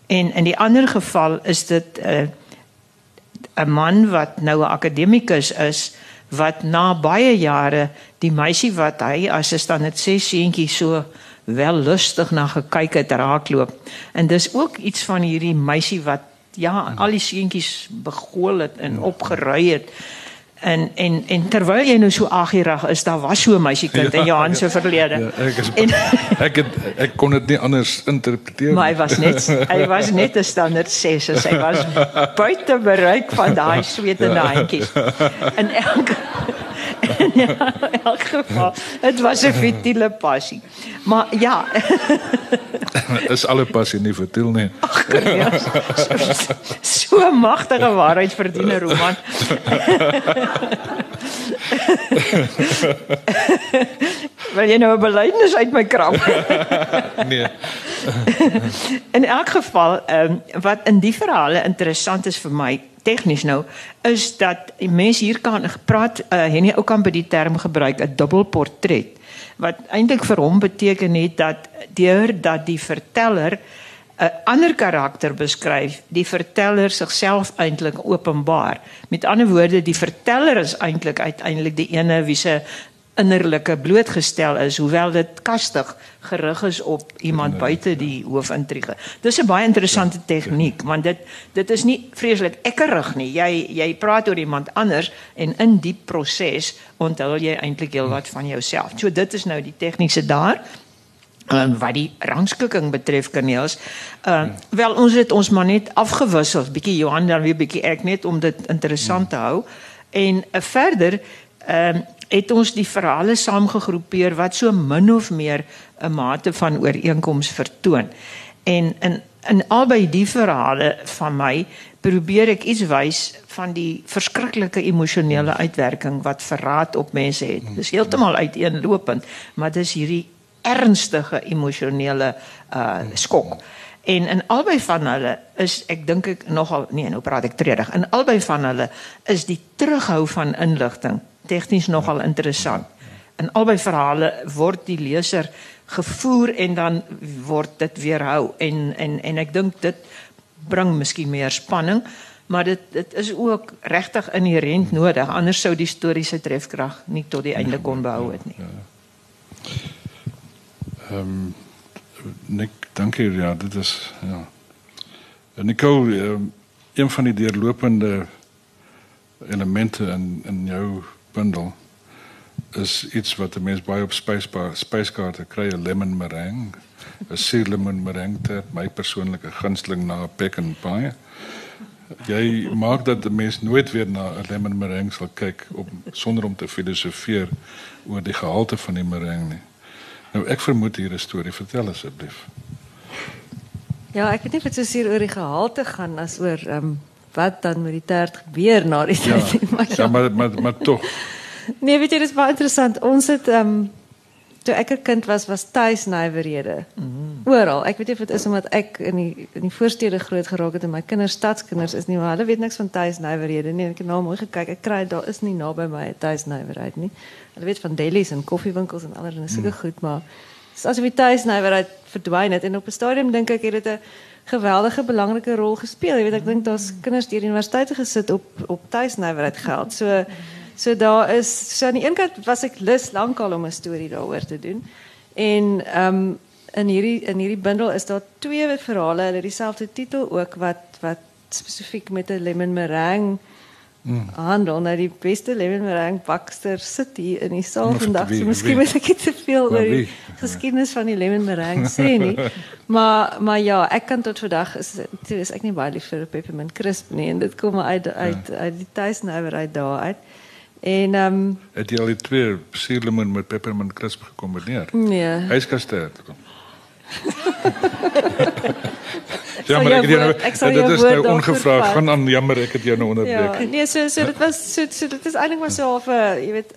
En in die ander geval is dit 'n uh, 'n man wat nou 'n akademikus is wat na baie jare die meisie wat hy as 'n standaard 6 seentjie so wel lustig na gekyk het raakloop. En dis ook iets van hierdie meisie wat ja, al die seentjies begool het en opgerui het. En en en terwyl jy nou so agierig is, daar was so 'n meisiekind ja, in Johan se verlede. Ja, ek is en, ek het ek kon dit nie anders interpreteer. Maar hy was net hy was net 'n standaard 6, so hy was buite bereik van daai swetende ja. handjies. En elke ja, in elk geval, het was 'n futiele passie. Maar ja. is alle passie nie futiel nie. Ag, ja, so 'n magtige waarheid verdien 'n roman. Wil jy nou 'n belydenis uit my krap? nee. in elk geval, ehm um, wat in die verhale interessant is vir my tegnies nou is dat mense hier kan praat uh, Henny ook kan by die term gebruik 'n dubbelportret wat eintlik vir hom beteken het dat deur dat die verteller 'n ander karakter beskryf die verteller sigself eintlik openbaar met ander woorde die verteller is eintlik uiteindelik die ene wie se innerlike blootgestel is hoewel dit kastig gerig is op iemand buite die hoofintrige. Dis 'n baie interessante tegniek want dit dit is nie vreeslik ekkerig nie. Jy jy praat oor iemand anders en in die proses onthul jy eintlik heelwat van jouself. So dit is nou die tegniese daar. En wat die rangskikking betref Kaneels, uh wel ons het ons maar net afgewissel, bietjie Johan dan weer bietjie ek net om dit interessant te hou. En uh, verder ehm uh, het ons die verhale saamgegroepeer wat so min of meer 'n mate van ooreenkoms vertoon. En in in albei die verhale van my probeer ek iets wys van die verskriklike emosionele uitwerking wat verraad op mense het. Dis heeltemal uiteenlopend, maar dis hierdie ernstige emosionele uh skok. En in albei van hulle is ek dink ek nogal nee, nou praat ek tredig. In albei van hulle is die terughou van inligting tegnies nogal interessant. In albei verhale word die leser gevoer en dan word dit weerhou en en en ek dink dit bring miskien meer spanning, maar dit is ook regtig inherënt nodig anders sou die storie se trefkrag nie tot die einde behou het nie. Ehm um, Nik, dankie ja, dit is ja. En Nicole, um, een van die deurlopende elemente in in jou bundel is iets wat 'n mens baie op spyskaarte kry, 'n lemon meringue, 'n suur lemon meringue, dit my persoonlike gunsteling na 'n peck and pie. Jy maak dat 'n mens nooit weer na 'n lemon meringue sal kyk op sonder om te filosofeer oor die gehalte van die meringue nie. Nou ek vermoed hier 'n storie, vertel asseblief. Ja, ek weet nie of dit so seer oor die gehalte gaan as oor ehm um wat dan met die tert gebeur na die ja, tyd. Maar ja, ja maar maar maar tog. Nee, weet jy, dit is baie interessant. Ons het ehm um, toe ek 'n kind was, was tuis nywerhede. Mm. Oral. Ek weet nie of dit is omdat ek in die in die voorstede groot geraak het en my kinders stadskinders is nie, maar hulle weet niks van tuis nywerhede nie. Ek het nou mooi gekyk. Ek kry daar is nie naby my 'n tuis nywerheid nie. Hulle weet van delis en koffiewinkels en allerlei sulke mm. goed, maar asof die tuis nywerheid verdwyn het en op 'n stadium dink ek het dit 'n geweldige belangrike rol gespeel. Jy weet ek dink daar's kinders deur universiteite gesit op op tuisnywerheid geld. So so daar is so aan die een kant was ek lus lankal om 'n storie daaroor te doen. En ehm in hierdie in hierdie bundel is daar twee verhale, hulle dieselfde titel ook wat wat spesifiek met 'n lemon meringue Mm. Handel nou die beste lemon meringue bakster sit hier in die saal vandag. So miskien moet ek te veel oor die geskiedenis van die lemon meringue sê nie. maar maar ja, ek kan tot vandag is toe is ek nie baie lief vir peppermint crisp nie en dit kom uit uit ja. uit die tuisnywerheid daar uit. En ehm um, het jy al die twee suurlemoen met peppermint crisp gekombineer? Nee. Huiskasterd. jammer, ek het jou nou dit is nou ongevraagd. Gaan aan jammer, ek het jou nou onderbreek. Ja, nee, so so dit was so so dit is eintlik maar so of 'n jy weet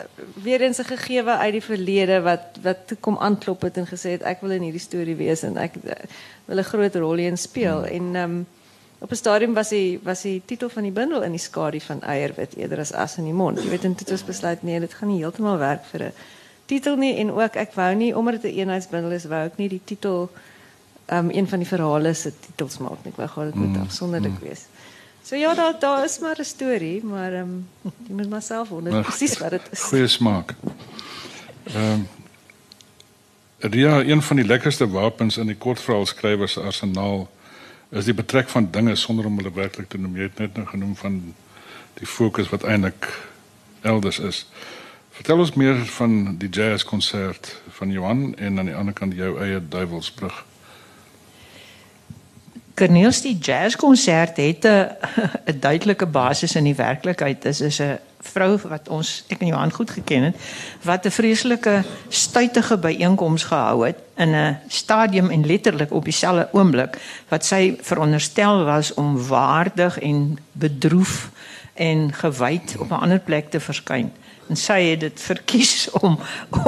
weer eens 'n gegewe uit die verlede wat wat kom aanklop het en gesê het ek wil in hierdie storie wees en ek wil 'n groot rol in speel hmm. en ehm um, op 'n stadium was die was die titel van die bundel in die skadu van eierwit eerder as as in die mond. Jy weet en dit het besluit nee, dit gaan nie heeltemal werk vir 'n titel nie en ook ek wou nie omdat dit 'n eenheidsbundel is, wou ek nie die titel um, een van die verhale se titels maak nie. Ek wou gehad dit moet mm. afsonderlik mm. wees. So ja, daar daar is maar 'n storie, maar ehm um, jy moet maar self wonder presies wat dit is. Goeie smaak. Ehm um, Ja, een van die lekkerste wapens in die kortverhaalskrywers se arsenaal is die betrek van dinge sonder om hulle werklik te noem. Jy het net nou genoem van die fokus wat eintlik elders is. Vertel ons meer van die jazzkonsert van Johan en aan die ander kant jou eie Duivelsbrug. Corneels die jazzkonsert het 'n 'n duidelike basis in die werklikheid. Dit is 'n vrou wat ons ek en Johan goed geken het wat 'n vreeslike stuitige byeenkoms gehou het in 'n stadium en letterlik op dieselfde oomblik wat sy veronderstel was om waardig en bedroef en gewyd op 'n ander plek te verskyn en sy het dit verkies om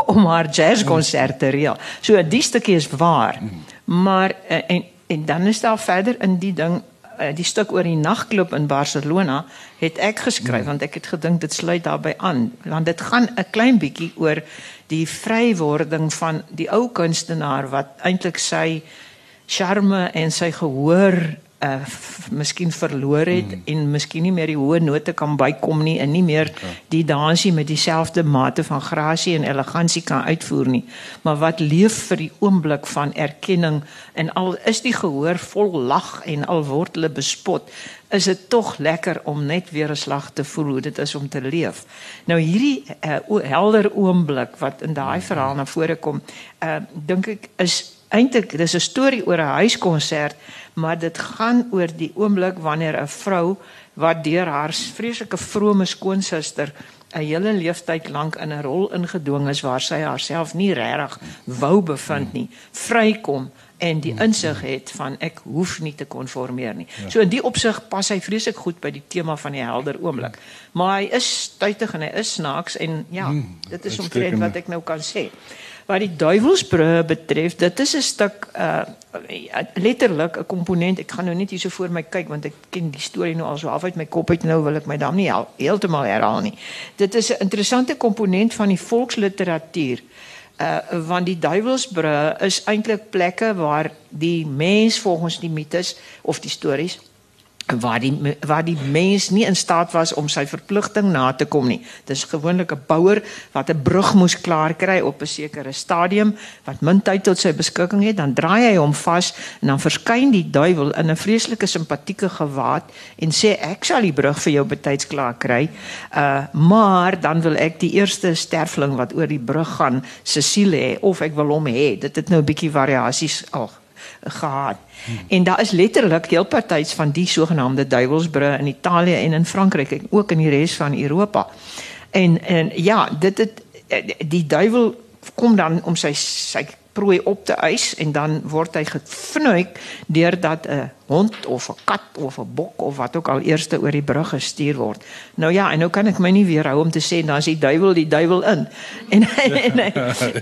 om haar jazzkonsert te reël. So die stukkie is waar. Maar eh, en en dan is daar verder in die ding eh, die stuk oor die nagklub in Barcelona het ek geskryf want ek het gedink dit sluit daarbey aan want dit gaan 'n klein bietjie oor die vrywording van die ou kunstenaar wat eintlik sy charme en sy gehoor uh miskien verloor het mm. en miskien nie meer die hoë note kan bykom nie en nie meer okay. die dansie met dieselfde mate van grasie en elegansie kan uitvoer nie maar wat leef vir die oomblik van erkenning en al is die gehoor vol lag en al word hulle bespot is dit tog lekker om net weer 'n slag te voel hoe dit is om te leef nou hierdie uh, helder oomblik wat in daai verhaal na vore kom uh dink ek is eintlik dis 'n storie oor 'n huiskonsert maar dit gaan oor die oomblik wanneer 'n vrou wat deur haar vreeslike vrome skoonsister 'n hele leeftyd lank in 'n rol ingedwing is waar sy haarself nie regtig wou bevind nie, vrykom en die insig het van ek hoef nie te konformeer nie. Ja. So in die opsig pas hy vreeslik goed by die tema van die helder oomblik. Maar hy is stuitig en hy is snaaks en ja, hmm, dit is omtrent wat ek nou kan sê. Wat die duivelsbrug betref, dit is 'n stuk uh letterlik 'n komponent. Ek gaan nou net hier so voor my kyk want ek ken die storie nou al so af uit my kop uit nou wil ek my dan nie heeltemal herhaal nie. Dit is 'n interessante komponent van die volksliteratuur. Uh want die duivelsbrug is eintlik plekke waar die mens volgens die mites of die stories waar die waar die mens nie in staat was om sy verpligting na te kom nie. Dis gewoonlik 'n bouer wat 'n brug moes klaar kry op 'n sekere stadium wat min tyd tot sy beskikking het, dan draai hy hom vas en dan verskyn die duiwel in 'n vreeslike simpatieke gewaad en sê ek sal die brug vir jou betyds klaar kry. Uh maar dan wil ek die eerste sterfling wat oor die brug gaan se siel hê of ek wil hom hê. Dit het nou 'n bietjie variasies al gehad. Hmm. En daar is letterlik heel partytjies van die sogenaamde duiwelsbrug in Italië en in Frankryk en ook in die res van Europa. En en ja, dit het die duiwel kom dan om sy sy prooi op te eis en dan word hy gefnuik deurdat 'n hond of 'n kat of 'n bok of wat ook al eerste oor die brug gestuur word. Nou ja, en nou kan ek my nie weerhou om te sê dan is die duiwel die duiwel in. En hy, en hy,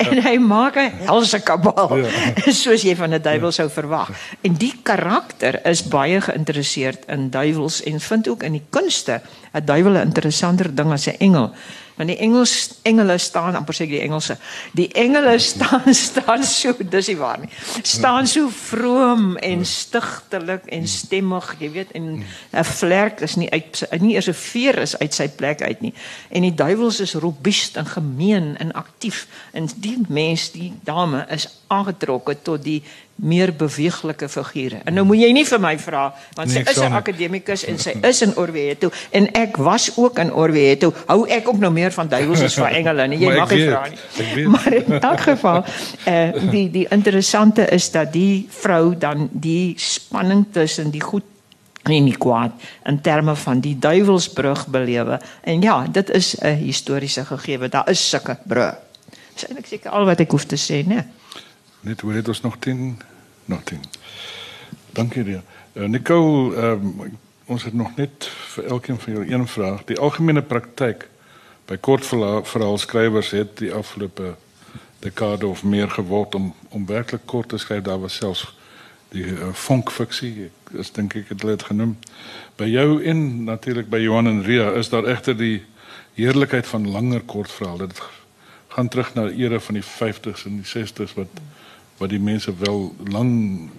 en hy maak 'n helse kabal. Ja. Soos jy van 'n duiwel sou verwag. En die karakter is baie geïnteresseerd in duiwels en vind ook in die kunste 'n duiwel 'n interessanter ding as 'n engel want die Engels engele staan amper sê die Engelse. Die engele staan staan so dis nie waar nie. Staan so vroom en stigtelik en stemmig jy weet en 'n vlerk is nie uit nie eers 'n veer is uit sy plek uit nie. En die duiwels is robuust en gemeen en aktief en die mens die dame is aangetrokke tot die meer beweeglike figure. En nou moet jy nie vir my vra want sy Nee, ek is 'n akademikus en sy is in Orvieto en ek was ook in Orvieto. Hou ek ook nou meer van duiwels as van engele nie. Jy mag nie vra nie. Maar in elk geval eh uh, die die interessante is dat die vrou dan die spanning tussen die goed en die kwaad in terme van die duiwelsbrug belewe. En ja, dit is 'n historiese gegewe. Daar is sulke brûe. Dis eintlik seker al wat ek hoef te sê, né? Net hoe het ons nog 10 nog 10. Dankie Ria. Uh, Nicole, um, ons het nog net vir elkeen van julle een vraag. Die algemene praktyk by kortverhaalskrywers het die afgelope dekade of meer geword om om werklik kort te skryf. Daar was selfs die uh, vonkfiksie, ek is dink ek het dit genoem. By jou en natuurlik by Johan en Ria is daar egter die heerlikheid van langer kortverhale. Dit gaan terug na die era van die 50s en die 60s wat wat die mense wel lang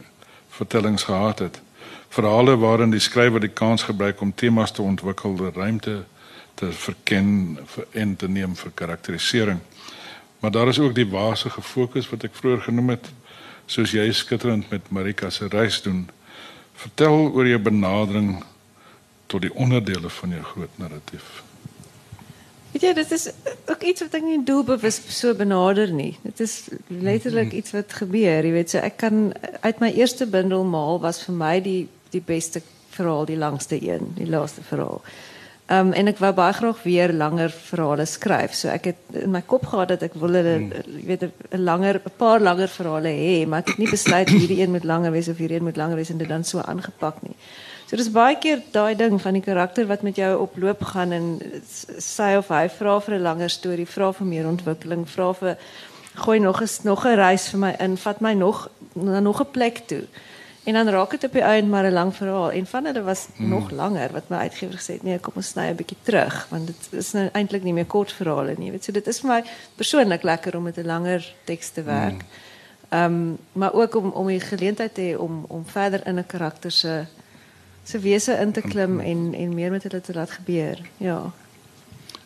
vertellings gehad het. Verhale waarin die skrywer die kans gebruik om temas te ontwikkel, ruimte te verken en te neem vir karakterisering. Maar daar is ook die wasige fokus wat ek vroeër genoem het, soos jy skitterend met Marika se reis doen. Vertel oor jou benadering tot die onderdele van jou groot narratief. Weet jy, dit is ook iets wat ek nie doelbewus so benader nie. Dit is letterlik iets wat gebeur, jy weet, so ek kan uit my eerste bundel maal was vir my die die beste verhaal, die langste een, die laaste verhaal. Um en ek wou baie graag weer langer verhale skryf. So ek het in my kop gehad dat ek wil hulle jy weet 'n langer 'n paar langer verhale hê, maar ek het nie besluit hierdie een moet langer wees of hierdie een moet langer wees en dit dan so aangepak nie. So dis baie keer daai ding van die karakter wat met jou op loop gaan en sy of hy vra vir 'n langer storie, vra vir meer ontwikkeling, vra vir gooi nog 'n nog 'n reis vir my in, vat my nog na nog 'n plek toe. En dan raak dit op die einde maar 'n lang verhaal. En van hulle was mm. nog langer wat my uitgewer gesê het, nee, kom ons sny 'n bietjie terug want dit is nou eintlik nie meer kort verhale nie. Weet, so dit is vir my persoonlik lekker om met 'n langer teks te werk. Ehm um, maar ook om om die geleentheid te hê om om verder in 'n karakter se se wese in te klim en en meer met hulle te laat gebeur. Ja.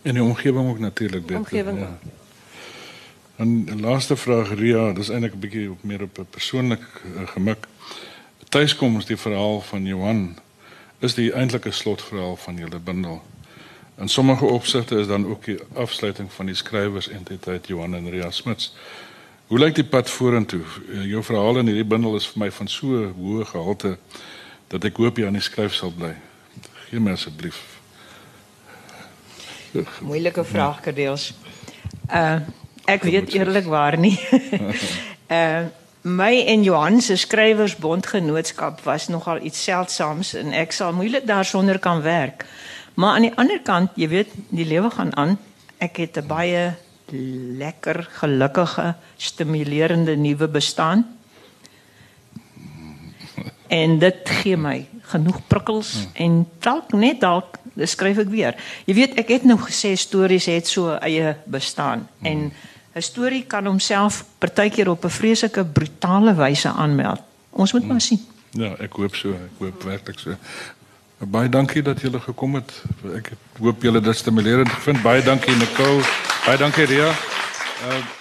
En die omgewing ook natuurlik beter. Omgewing ja. En die laaste vraag Ria, dis eintlik 'n bietjie op meer op 'n persoonlik uh, gemik. Tuiskoms die verhaal van Johan is die eintlike slotverhaal van julle bundel. In sommige opsigte is dan ook die afsluiting van die skrywers entiteit Johan en Ria Smits. Hoe lyk die pad vorentoe? Uh, Jou verhaal in hierdie bundel is vir my van so hoë gehalte dat ek hoop jy aan die skryf sal bly. Gee my asseblief. Moeilike vraag gedeels. Uh ek weet eerlikwaar nie. uh my en Johan se skrywersbondgenootskap was nogal iets seldsaams en ek sal moeilik daarsonder kan werk. Maar aan die ander kant, jy weet, die lewe gaan aan. Ek het 'n baie lekker, gelukkige, stimulerende nuwe bestaan. En dit gee my genoeg prikkels en dalk net dalk skryf ek weer. Jy weet ek het nou gesê stories het so eie bestaan en 'n storie kan homself partykeer op 'n vreeslike brutale wyse aanmeld. Ons moet maar sien. Ja, ek hoop so, ek hoop werklik so. Baie dankie dat julle gekom het. Ek het- hoop julle dit stimulerend gevind. Baie dankie Nicole. Baie dankie Ria. Uh